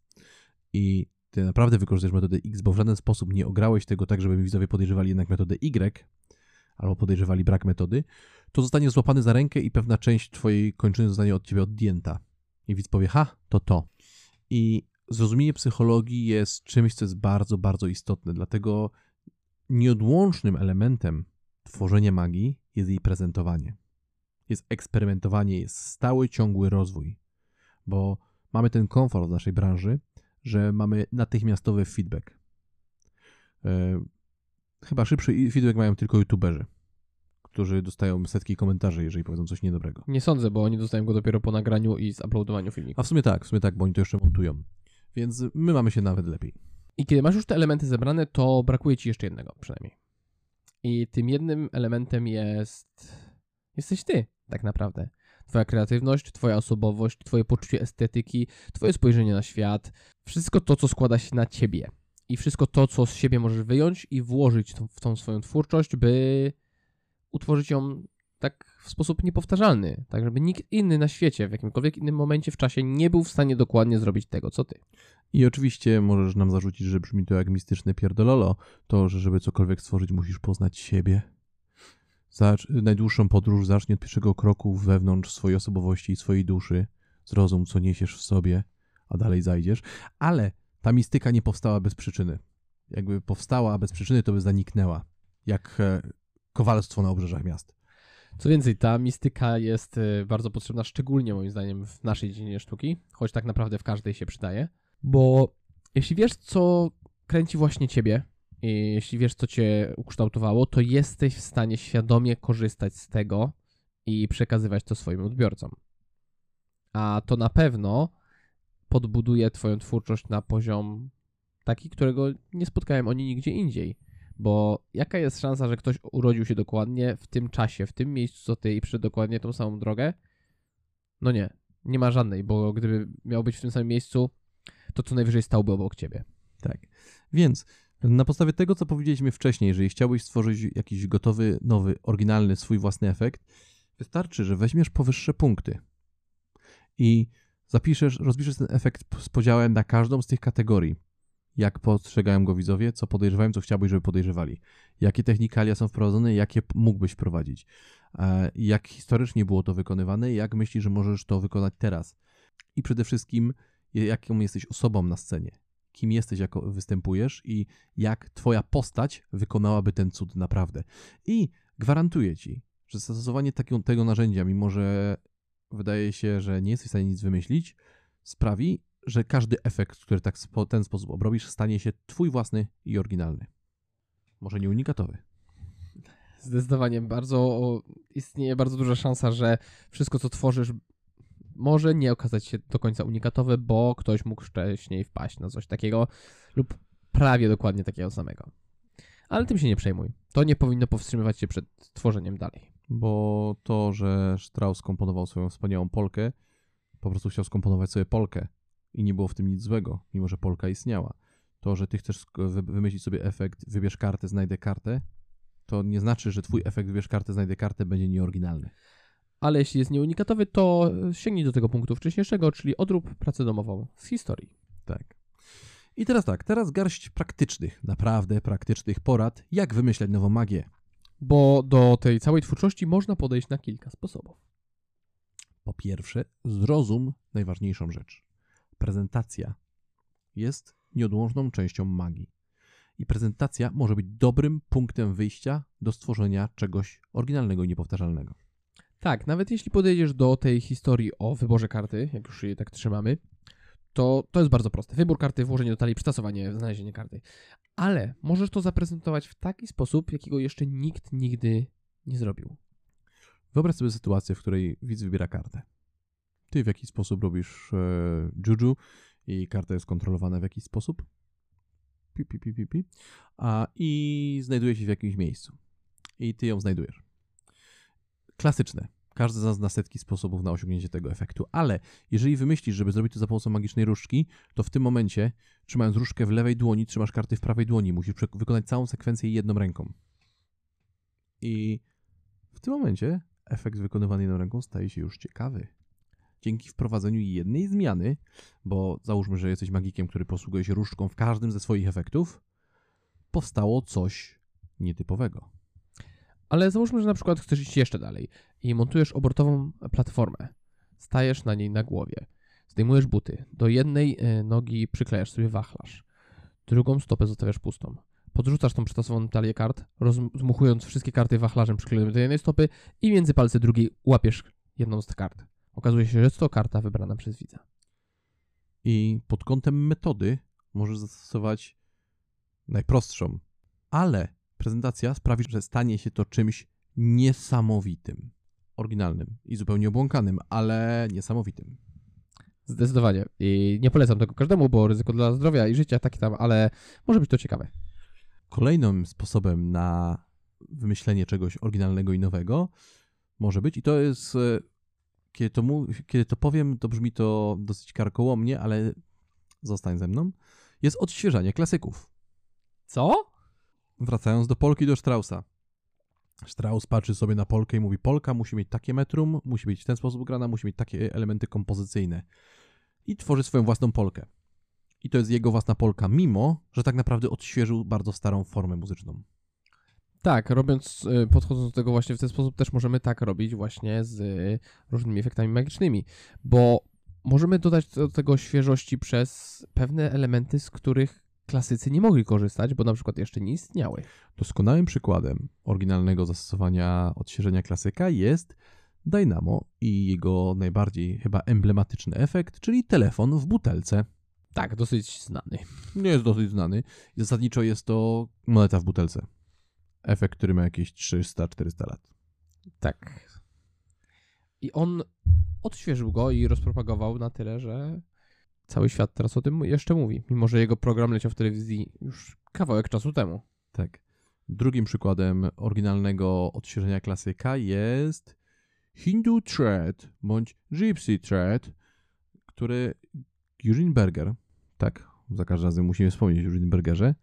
i ty naprawdę wykorzystujesz metodę X, bo w żaden sposób nie ograłeś tego tak, żeby widzowie podejrzewali jednak metodę Y, albo podejrzewali brak metody, to zostanie złapany za rękę i pewna część twojej kończyny zostanie od ciebie odjęta. I widz powie, ha, to to. I zrozumienie psychologii jest czymś, co jest bardzo, bardzo istotne, dlatego nieodłącznym elementem tworzenia magii jest jej prezentowanie. Jest eksperymentowanie, jest stały, ciągły rozwój, bo mamy ten komfort w naszej branży, że mamy natychmiastowy feedback. E, chyba szybszy feedback mają tylko youtuberzy, którzy dostają setki komentarzy, jeżeli powiedzą coś niedobrego. Nie sądzę, bo oni dostają go dopiero po nagraniu i zuploadowaniu filmiku. A w sumie tak, w sumie tak, bo oni to jeszcze montują. Więc my mamy się nawet lepiej. I kiedy masz już te elementy zebrane, to brakuje ci jeszcze jednego przynajmniej. I tym jednym elementem jest. Jesteś ty, tak naprawdę. Twoja kreatywność, Twoja osobowość, Twoje poczucie estetyki, Twoje spojrzenie na świat, wszystko to, co składa się na Ciebie. I wszystko to, co z siebie możesz wyjąć i włożyć w tą swoją twórczość, by utworzyć ją tak w sposób niepowtarzalny, tak żeby nikt inny na świecie w jakimkolwiek innym momencie w czasie nie był w stanie dokładnie zrobić tego, co ty. I oczywiście możesz nam zarzucić, że brzmi to jak mistyczne pierdololo, to, że żeby cokolwiek stworzyć musisz poznać siebie. Zacz- najdłuższą podróż zacznie od pierwszego kroku wewnątrz swojej osobowości i swojej duszy. Zrozum, co niesiesz w sobie, a dalej zajdziesz. Ale ta mistyka nie powstała bez przyczyny. Jakby powstała bez przyczyny, to by zaniknęła. Jak e, kowalstwo na obrzeżach miast. Co więcej, ta mistyka jest y, bardzo potrzebna, szczególnie moim zdaniem w naszej dziedzinie sztuki, choć tak naprawdę w każdej się przydaje. Bo jeśli wiesz, co kręci właśnie ciebie, jeśli wiesz, co cię ukształtowało, to jesteś w stanie świadomie korzystać z tego i przekazywać to swoim odbiorcom. A to na pewno podbuduje twoją twórczość na poziom taki, którego nie spotkałem oni nigdzie indziej. Bo jaka jest szansa, że ktoś urodził się dokładnie w tym czasie, w tym miejscu co ty i przyszedł dokładnie tą samą drogę? No nie, nie ma żadnej, bo gdyby miał być w tym samym miejscu, to co najwyżej stałby obok ciebie. Tak. Więc na podstawie tego, co powiedzieliśmy wcześniej, jeżeli chciałbyś stworzyć jakiś gotowy, nowy, oryginalny, swój własny efekt, wystarczy, że weźmiesz powyższe punkty i zapiszesz, rozpiszesz ten efekt z podziałem na każdą z tych kategorii. Jak postrzegają go widzowie, co podejrzewają, co chciałbyś, żeby podejrzewali. Jakie technikalia są wprowadzone, jakie mógłbyś wprowadzić. E, Jak historycznie było to wykonywane, jak myślisz, że możesz to wykonać teraz. I przede wszystkim, jaką jesteś osobą na scenie. Kim jesteś, jako występujesz i jak twoja postać wykonałaby ten cud naprawdę. I gwarantuję ci, że zastosowanie takiego, tego narzędzia, mimo że wydaje się, że nie jesteś w stanie nic wymyślić, sprawi, że każdy efekt, który tak w ten sposób obrobisz, stanie się twój własny i oryginalny. Może nie unikatowy. Zdecydowanie bardzo istnieje bardzo duża szansa, że wszystko co tworzysz może nie okazać się do końca unikatowe, bo ktoś mógł wcześniej wpaść na coś takiego lub prawie dokładnie takiego samego. Ale tym się nie przejmuj. To nie powinno powstrzymywać cię przed tworzeniem dalej. Bo to, że Strauss komponował swoją wspaniałą Polkę, po prostu chciał skomponować sobie Polkę i nie było w tym nic złego, mimo że Polka istniała. To, że ty chcesz wymyślić sobie efekt, wybierz kartę, znajdę kartę, to nie znaczy, że twój efekt, wybierz kartę, znajdę kartę, będzie nieoryginalny. Ale jeśli jest nieunikatowy, to sięgnij do tego punktu wcześniejszego, czyli odrób pracę domową z historii. Tak. I teraz tak, teraz garść praktycznych, naprawdę praktycznych porad, jak wymyślać nową magię. Bo do tej całej twórczości można podejść na kilka sposobów. Po pierwsze, zrozum najważniejszą rzecz. Prezentacja jest nieodłączną częścią magii. I prezentacja może być dobrym punktem wyjścia do stworzenia czegoś oryginalnego i niepowtarzalnego. Tak, nawet jeśli podejdziesz do tej historii o wyborze karty, jak już jej tak trzymamy, to to jest bardzo proste. Wybór karty, włożenie do talii, przytasowanie, znalezienie karty. Ale możesz to zaprezentować w taki sposób, jakiego jeszcze nikt nigdy nie zrobił. Wyobraź sobie sytuację, w której widz wybiera kartę. Ty w jakiś sposób robisz e, juju i karta jest kontrolowana w jakiś sposób. Pi, pi, pi, pi, pi. A, I znajduje się w jakimś miejscu. I ty ją znajdujesz. Klasyczne. Każdy z nas zna setki sposobów na osiągnięcie tego efektu, ale jeżeli wymyślisz, żeby zrobić to za pomocą magicznej różdżki, to w tym momencie, trzymając różdżkę w lewej dłoni, trzymasz karty w prawej dłoni. Musisz wykonać całą sekwencję jedną ręką. I w tym momencie efekt wykonywany jedną ręką staje się już ciekawy. Dzięki wprowadzeniu jednej zmiany, bo załóżmy, że jesteś magikiem, który posługuje się różdżką w każdym ze swoich efektów, powstało coś nietypowego. Ale załóżmy, że na przykład chcesz iść jeszcze dalej i montujesz obrotową platformę. Stajesz na niej na głowie. Zdejmujesz buty. Do jednej e, nogi przyklejasz sobie wachlarz. Drugą stopę zostawiasz pustą. Podrzucasz tą przetasowaną talię kart, rozmuchując wszystkie karty wachlarzem przyklejonym do jednej stopy i między palce drugiej łapiesz jedną z kart. Okazuje się, że jest to karta wybrana przez widza. I pod kątem metody możesz zastosować najprostszą, ale prezentacja sprawi, że stanie się to czymś niesamowitym, oryginalnym i zupełnie obłąkanym, ale niesamowitym. Zdecydowanie. I nie polecam tego każdemu, bo ryzyko dla zdrowia i życia takie tam, ale może być to ciekawe. Kolejnym sposobem na wymyślenie czegoś oryginalnego i nowego może być, i to jest, e, kiedy to, kiedy to powiem, to brzmi to dosyć karkołomnie, ale zostań ze mną, jest odświeżanie klasyków. Co? Wracając do Polki, do Straussa. Strauss patrzy sobie na Polkę i mówi, Polka musi mieć takie metrum, musi być w ten sposób grana, musi mieć takie elementy kompozycyjne. I tworzy swoją własną Polkę. I to jest jego własna Polka, mimo, że tak naprawdę odświeżył bardzo starą formę muzyczną. Tak, robiąc, y, podchodząc do tego właśnie w ten sposób, też możemy tak robić właśnie z y, różnymi efektami magicznymi, bo możemy dodać do tego świeżości przez pewne elementy, z których klasycy nie mogli korzystać, bo na przykład jeszcze nie istniały. Doskonałym przykładem oryginalnego zastosowania odświeżenia klasyka jest Dynamo i jego najbardziej chyba emblematyczny efekt, czyli telefon w butelce. Tak, dosyć znany. Nie jest dosyć znany. Zasadniczo jest to moneta w butelce. Efekt, który ma jakieś 300-400 lat. Tak. I on odświeżył go i rozpropagował na tyle, że cały świat teraz o tym jeszcze mówi, mimo że jego program leciał w telewizji już kawałek czasu temu. Tak. Drugim przykładem oryginalnego odświeżenia klasyka jest Hindu Thread bądź Gypsy Thread, który Eugene Berger, tak, za każdym razem musimy wspomnieć o Eugene Bergerze,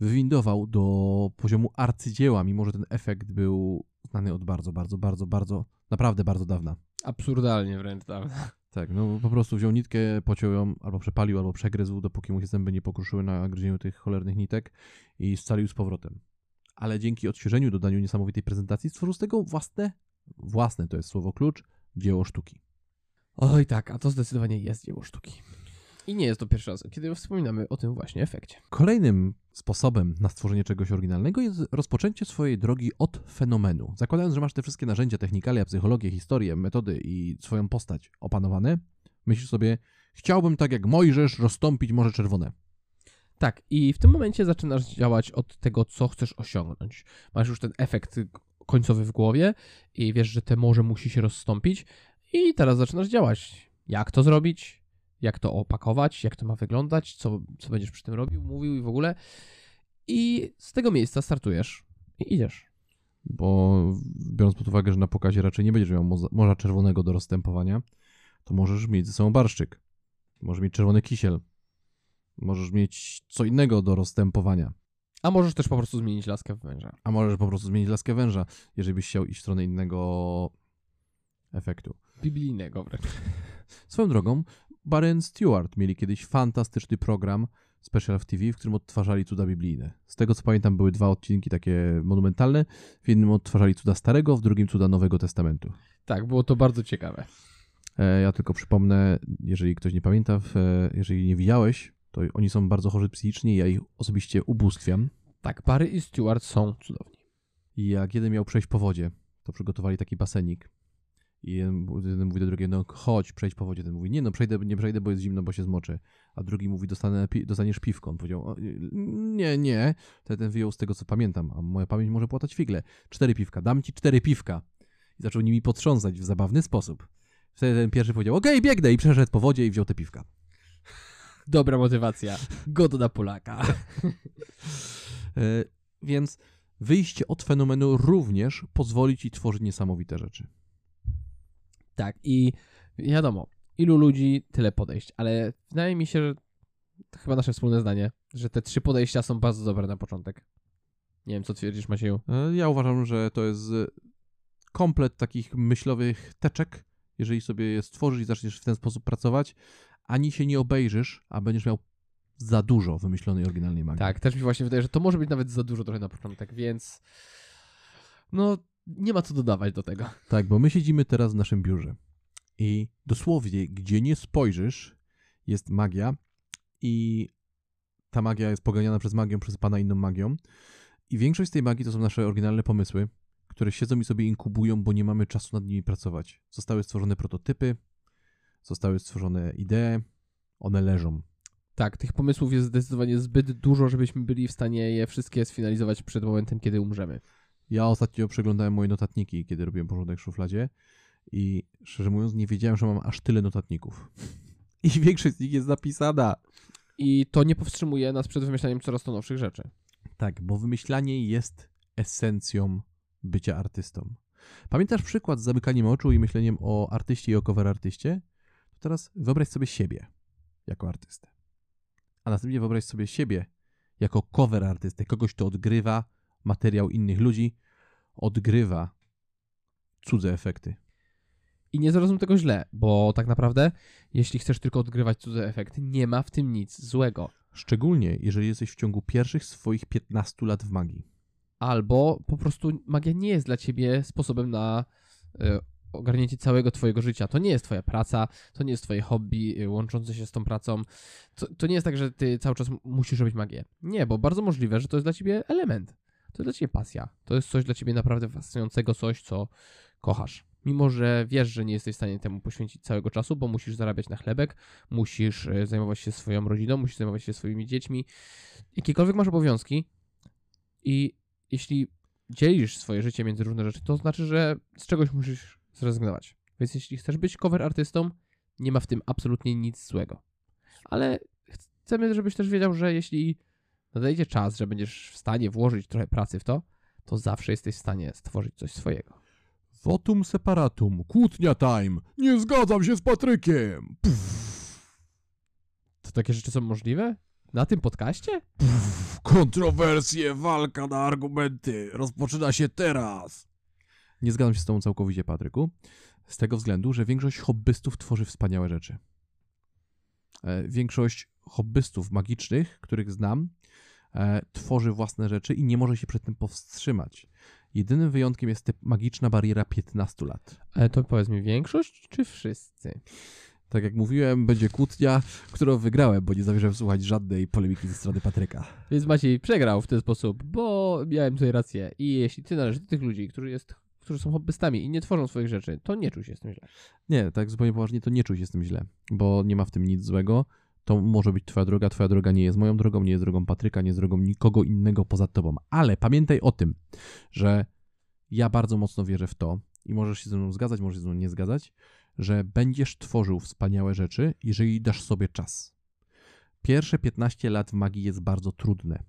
wywindował do poziomu arcydzieła, mimo że ten efekt był znany od bardzo, bardzo, bardzo, bardzo, naprawdę bardzo dawna. Absurdalnie wręcz dawno. Tak, no po prostu wziął nitkę, pociął ją, albo przepalił, albo przegryzł, dopóki mu się zęby nie pokruszyły na gryzieniu tych cholernych nitek i scalił z powrotem. Ale dzięki odświeżeniu, dodaniu niesamowitej prezentacji stworzył z tego własne, własne to jest słowo klucz, dzieło sztuki. Oj tak, a to zdecydowanie jest dzieło sztuki. I nie jest to pierwszy raz, kiedy wspominamy o tym właśnie efekcie. Kolejnym sposobem na stworzenie czegoś oryginalnego jest rozpoczęcie swojej drogi od fenomenu. Zakładając, że masz te wszystkie narzędzia, technikalia, psychologię, historię, metody i swoją postać opanowane, myślisz sobie, chciałbym tak jak Mojżesz rozstąpić Morze Czerwone. Tak, i w tym momencie zaczynasz działać od tego, co chcesz osiągnąć. Masz już ten efekt końcowy w głowie i wiesz, że te morze musi się rozstąpić i teraz zaczynasz działać. Jak to zrobić? Jak to opakować? Jak to ma wyglądać? Co, co będziesz przy tym robił, mówił i w ogóle? I z tego miejsca startujesz i idziesz. Bo biorąc pod uwagę, że na pokazie raczej nie będziesz miał Morza Czerwonego do rozstępowania, to możesz mieć ze sobą barszczyk. Możesz mieć czerwony kisiel. Możesz mieć co innego do rozstępowania. A możesz też po prostu zmienić laskę węża. A możesz po prostu zmienić laskę węża, jeżeli byś chciał iść w stronę innego efektu. Biblijnego wręcz. Swoją drogą, Barren Stewart mieli kiedyś fantastyczny program Special w TV, w którym odtwarzali cuda biblijne. Z tego co pamiętam, były dwa odcinki takie monumentalne. W jednym odtwarzali cuda Starego, w drugim cuda Nowego Testamentu. Tak, było to bardzo ciekawe. E, Ja tylko przypomnę, jeżeli ktoś nie pamięta, e, jeżeli nie widziałeś, to oni są bardzo chorzy psychicznie i ja ich osobiście ubóstwiam. Tak, Barry i Stewart są cudowni. I jak jeden miał przejść po wodzie, to przygotowali taki basenik. I jeden, jeden mówi do drugiego, no chodź, przejdź po wodzie. Ten mówi, nie no, przejdę, nie przejdę, bo jest zimno, bo się zmoczę. A drugi mówi, dostanę, dostaniesz piwko. On powiedział, "O, nie, nie. Wtedy ten wyjął z tego, co pamiętam, a moja pamięć może płatać figle. Cztery piwka, dam ci cztery piwka. I zaczął nimi potrząsać w zabawny sposób. Wtedy ten pierwszy powiedział, okej, biegnę i przeszedł po wodzie i wziął te piwka. Dobra motywacja. Godna Polaka. E, Więc wyjście od fenomenu również pozwoli ci tworzyć niesamowite rzeczy. Tak, i wiadomo, ilu ludzi, tyle podejść, ale wydaje mi się, że to chyba nasze wspólne zdanie, że te trzy podejścia są bardzo dobre na początek. Nie wiem, co twierdzisz, Macieju. E, Ja uważam, że to jest komplet takich myślowych teczek, jeżeli sobie je stworzysz i zaczniesz w ten sposób pracować, ani się nie obejrzysz, a będziesz miał za dużo wymyślonej oryginalnej magii. Tak, też mi właśnie wydaje, że to może być nawet za dużo trochę na początek, więc no nie ma co dodawać do tego. Tak, bo my siedzimy teraz w naszym biurze i dosłownie, gdzie nie spojrzysz, jest magia i ta magia jest poganiana przez magię, przez pana inną magią. I większość z tej magii to są nasze oryginalne pomysły, które siedzą i sobie inkubują, bo nie mamy czasu nad nimi pracować. Zostały stworzone prototypy, zostały stworzone idee, one leżą. Tak, tych pomysłów jest zdecydowanie zbyt dużo, żebyśmy byli w stanie je wszystkie sfinalizować przed momentem, kiedy umrzemy. Ja ostatnio przeglądałem moje notatniki, kiedy robiłem porządek w szufladzie i szczerze mówiąc nie wiedziałem, że mam aż tyle notatników. I większość z nich jest zapisana. I to nie powstrzymuje nas przed wymyślaniem coraz to nowszych rzeczy. Tak, bo wymyślanie jest esencją bycia artystą. Pamiętasz przykład z zamykaniem oczu i myśleniem o artyście i o cover artyście? To teraz wyobraź sobie siebie jako artystę. A następnie wyobraź sobie siebie jako cover artystę, kogoś, kto odgrywa materiał innych ludzi, odgrywa cudze efekty. I nie zrozum tego źle, bo tak naprawdę, jeśli chcesz tylko odgrywać cudze efekty, nie ma w tym nic złego. Szczególnie, jeżeli jesteś w ciągu pierwszych swoich 15 lat w magii. albo po prostu magia nie jest dla ciebie sposobem na y, ogarnięcie całego twojego życia. To nie jest twoja praca, to nie jest twoje hobby y, łączące się z tą pracą. To, to nie jest tak, że ty cały czas musisz robić magię. Nie, bo bardzo możliwe, że to jest dla ciebie element. To jest dla ciebie pasja. To jest coś dla ciebie naprawdę fascynującego, coś, co kochasz. Mimo, że wiesz, że nie jesteś w stanie temu poświęcić całego czasu, bo musisz zarabiać na chlebek, musisz y, zajmować się swoją rodziną, musisz zajmować się swoimi dziećmi, jakiekolwiek masz obowiązki i jeśli dzielisz swoje życie między różne rzeczy, to znaczy, że z czegoś musisz zrezygnować. Więc jeśli chcesz być cover artystą, nie ma w tym absolutnie nic złego. Ale chcemy, żebyś też wiedział, że jeśli nadejdzie czas, że będziesz w stanie włożyć trochę pracy w to, to zawsze jesteś w stanie stworzyć coś swojego. Votum separatum, kłótnia time. Nie zgadzam się z Patrykiem. Pff, To takie rzeczy są możliwe? Na tym podcaście? pff, kontrowersje, walka na argumenty. Rozpoczyna się teraz. Nie zgadzam się z tobą całkowicie, Patryku. Z tego względu, że większość hobbystów tworzy wspaniałe rzeczy. E, Większość hobbystów magicznych, których znam, e, tworzy własne rzeczy i nie może się przed tym powstrzymać. Jedynym wyjątkiem jest ta magiczna bariera 15 lat. Ale to powiedz mi, większość czy wszyscy? Tak jak mówiłem, będzie kłótnia, którą wygrałem, bo nie zamierzam słuchać żadnej polemiki ze strony Patryka. Więc Maciej przegrał w ten sposób, bo miałem tutaj rację. I jeśli ty należysz do tych ludzi, którzy, jest, którzy są hobbystami i nie tworzą swoich rzeczy, to nie czuj się z tym źle. Nie, tak zupełnie poważnie, to nie czuj się z tym źle, bo nie ma w tym nic złego. To może być twoja droga, twoja droga nie jest moją drogą, nie jest drogą Patryka, nie jest drogą nikogo innego poza tobą. Ale pamiętaj o tym, że ja bardzo mocno wierzę w to i możesz się ze mną zgadzać, możesz się ze mną nie zgadzać, że będziesz tworzył wspaniałe rzeczy, jeżeli dasz sobie czas. Pierwsze 15 lat w magii jest bardzo trudne.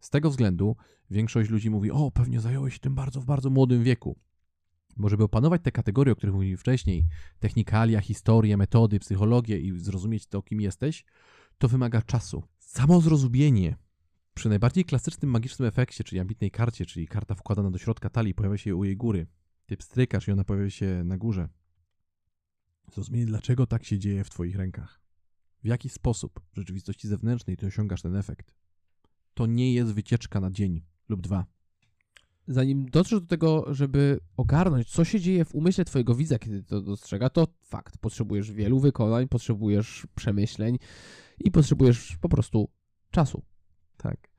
Z tego względu większość ludzi mówi: O, pewnie zająłeś się tym bardzo w bardzo młodym wieku. Bo żeby opanować te kategorie, o których mówiłem wcześniej, technikalia, historię, metody, psychologię i zrozumieć to, kim jesteś, to wymaga czasu. Samo zrozumienie przy najbardziej klasycznym magicznym efekcie, czyli ambitnej karcie, czyli karta wkładana do środka talii, pojawia się u jej góry. Ty pstrykasz i ona pojawia się na górze. Zrozumienie, dlaczego tak się dzieje w twoich rękach. W jaki sposób w rzeczywistości zewnętrznej ty osiągasz ten efekt. To nie jest wycieczka na dzień lub dwa. Zanim dotrzesz do tego, żeby ogarnąć, co się dzieje w umyśle twojego widza, kiedy to dostrzega, to fakt. Potrzebujesz wielu wykonań, potrzebujesz przemyśleń i potrzebujesz po prostu czasu. Tak.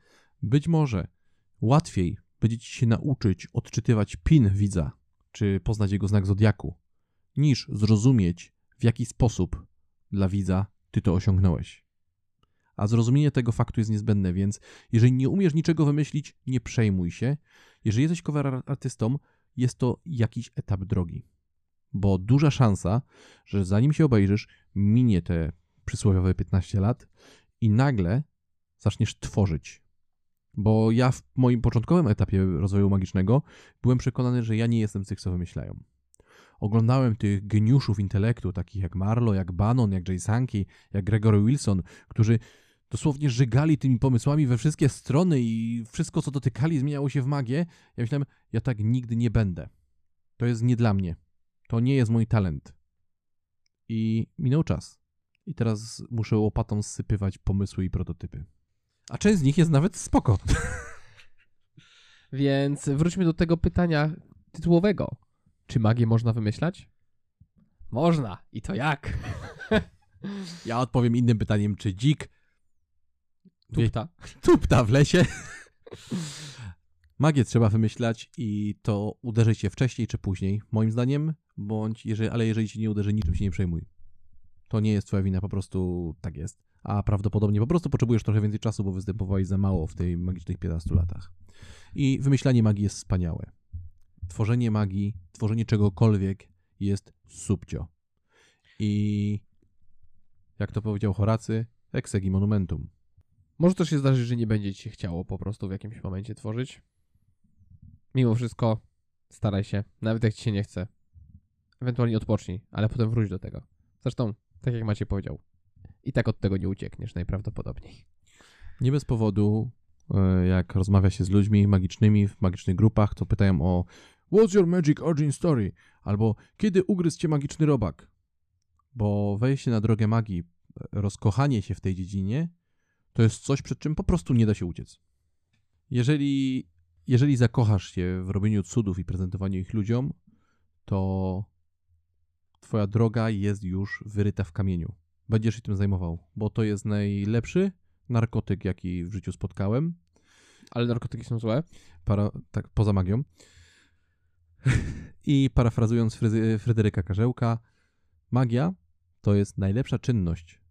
Być może łatwiej będzie ci się nauczyć odczytywać pin widza, czy poznać jego znak zodiaku, niż zrozumieć, w jaki sposób dla widza ty to osiągnąłeś. A zrozumienie tego faktu jest niezbędne, więc jeżeli nie umiesz niczego wymyślić, nie przejmuj się. Jeżeli jesteś cover ar- artystą, jest to jakiś etap drogi. Bo duża szansa, że zanim się obejrzysz, minie te przysłowiowe 15 lat i nagle zaczniesz tworzyć. Bo ja w moim początkowym etapie rozwoju magicznego byłem przekonany, że ja nie jestem z tych, co wymyślają. Oglądałem tych geniuszów intelektu, takich jak Marlowe, jak Bannon, jak Jay Sankey, jak Gregory Wilson, którzy dosłownie żygali tymi pomysłami we wszystkie strony i wszystko, co dotykali, zmieniało się w magię. Ja myślałem, ja tak nigdy nie będę. To jest nie dla mnie. To nie jest mój talent. I minął czas. I teraz muszę łopatą zsypywać pomysły i prototypy. A część z nich jest nawet spoko. Więc wróćmy do tego pytania tytułowego. Czy magię można wymyślać? Można. I to jak? Ja odpowiem innym pytaniem, czy dzik Tupta. tupta w lesie? Magię trzeba wymyślać i to uderzy cię wcześniej czy później, moim zdaniem, bądź jeżeli, ale jeżeli cię nie uderzy, niczym się nie przejmuj. To nie jest twoja wina, po prostu tak jest. A prawdopodobnie po prostu potrzebujesz trochę więcej czasu, bo występowałeś za mało w tej magicznych 15 latach. I wymyślanie magii jest wspaniałe. Tworzenie magii, tworzenie czegokolwiek jest subcio. I jak to powiedział Horacy, exegi monumentum. Może też się zdarzyć, że nie będzie ci się chciało po prostu w jakimś momencie tworzyć. Mimo wszystko staraj się, nawet jak ci się nie chce. Ewentualnie odpocznij, ale potem wróć do tego. Zresztą, tak jak Maciej powiedział, i tak od tego nie uciekniesz najprawdopodobniej. Nie bez powodu, e, jak rozmawia się z ludźmi magicznymi w magicznych grupach, to pytają o What's your magic origin story? Albo kiedy ugryzł cię magiczny robak? Bo wejście na drogę magii, e, rozkochanie się w tej dziedzinie, to jest coś, przed czym po prostu nie da się uciec. Jeżeli jeżeli zakochasz się w robieniu cudów i prezentowaniu ich ludziom, to twoja droga jest już wyryta w kamieniu. Będziesz się tym zajmował, bo to jest najlepszy narkotyk, jaki w życiu spotkałem. Ale narkotyki są złe? Para, tak, poza magią. I parafrazując Fryzy- Fryderyka Karzełka, magia to jest najlepsza czynność,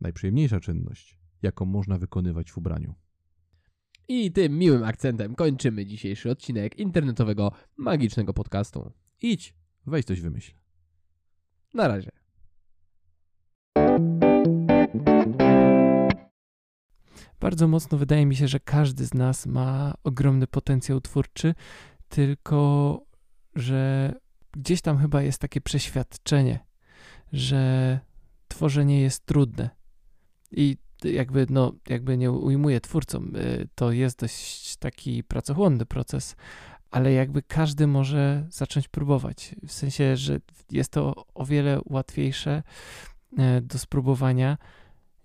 najprzyjemniejsza czynność, jaką można wykonywać w ubraniu. I tym miłym akcentem kończymy dzisiejszy odcinek internetowego magicznego podcastu. Idź, weź coś wymyśl. Na razie. Bardzo mocno wydaje mi się, że każdy z nas ma ogromny potencjał twórczy, tylko że gdzieś tam chyba jest takie przeświadczenie, że tworzenie jest trudne. I jakby, no, jakby nie ujmuję twórcom, y, to jest dość taki pracochłonny proces, ale jakby każdy może zacząć próbować. W sensie, że jest to o wiele łatwiejsze e, do spróbowania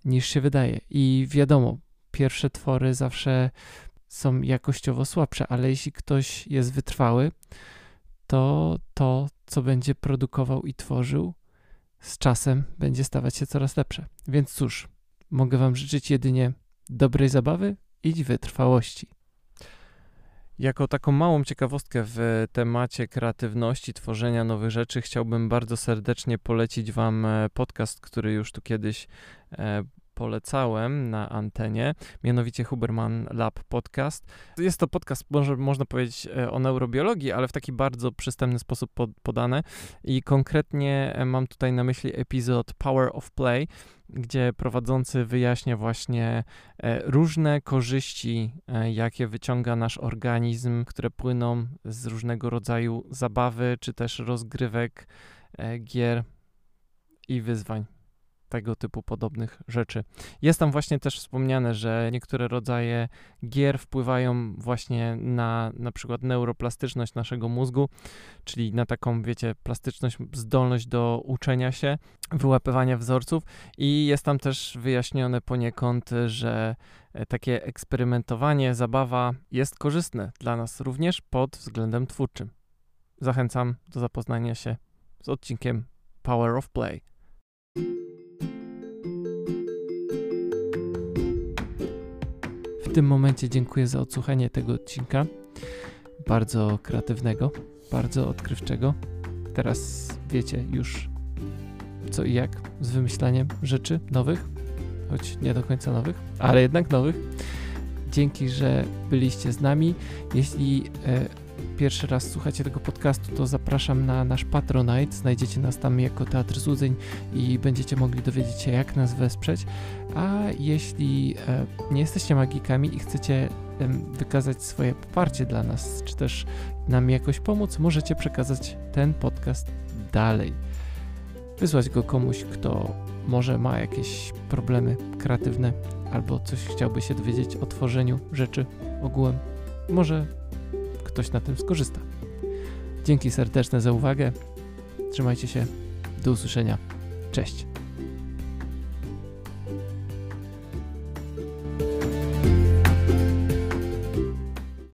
niż się wydaje. I wiadomo, pierwsze twory zawsze są jakościowo słabsze, ale jeśli ktoś jest wytrwały, to to, co będzie produkował i tworzył, z czasem będzie stawać się coraz lepsze. Więc cóż, mogę Wam życzyć jedynie dobrej zabawy i wytrwałości. Jako taką małą ciekawostkę w temacie kreatywności, tworzenia nowych rzeczy, chciałbym bardzo serdecznie polecić Wam e, podcast, który już tu kiedyś e, polecałem na antenie, mianowicie Huberman Lab Podcast. Jest to podcast, może można powiedzieć, e, o neurobiologii, ale w taki bardzo przystępny sposób pod, podane i konkretnie e, mam tutaj na myśli epizod Power of Play, gdzie prowadzący wyjaśnia właśnie e, różne korzyści, jakie wyciąga nasz organizm, które płyną z różnego rodzaju zabawy, czy też rozgrywek, gier i wyzwań tego typu podobnych rzeczy. Jest tam właśnie też wspomniane, że niektóre rodzaje gier wpływają właśnie na na przykład neuroplastyczność naszego mózgu, czyli na taką, wiecie, plastyczność, zdolność do uczenia się, wyłapywania wzorców i jest tam też wyjaśnione poniekąd, że e, takie eksperymentowanie, zabawa jest korzystne dla nas również pod względem twórczym. Zachęcam do zapoznania się z odcinkiem Power of Play. W tym momencie dziękuję za odsłuchanie tego odcinka. Bardzo kreatywnego, bardzo odkrywczego. Teraz wiecie już co i jak z wymyślaniem rzeczy nowych, choć nie do końca nowych, ale jednak nowych. Dzięki, że byliście z nami. Jeśli e, pierwszy raz słuchacie tego podcastu, to zapraszam na nasz Patronite. Znajdziecie nas tam jako Teatr Złudzeń i będziecie mogli dowiedzieć się, jak nas wesprzeć. A jeśli e, nie jesteście magikami i chcecie wykazać swoje poparcie dla nas, czy też nam jakoś pomóc, możecie przekazać ten podcast dalej. Wysłać go komuś, kto może ma jakieś problemy kreatywne albo coś chciałby się dowiedzieć o tworzeniu rzeczy ogółem. Może ktoś na tym skorzysta. Dzięki serdeczne za uwagę. Trzymajcie się. Do usłyszenia. Cześć.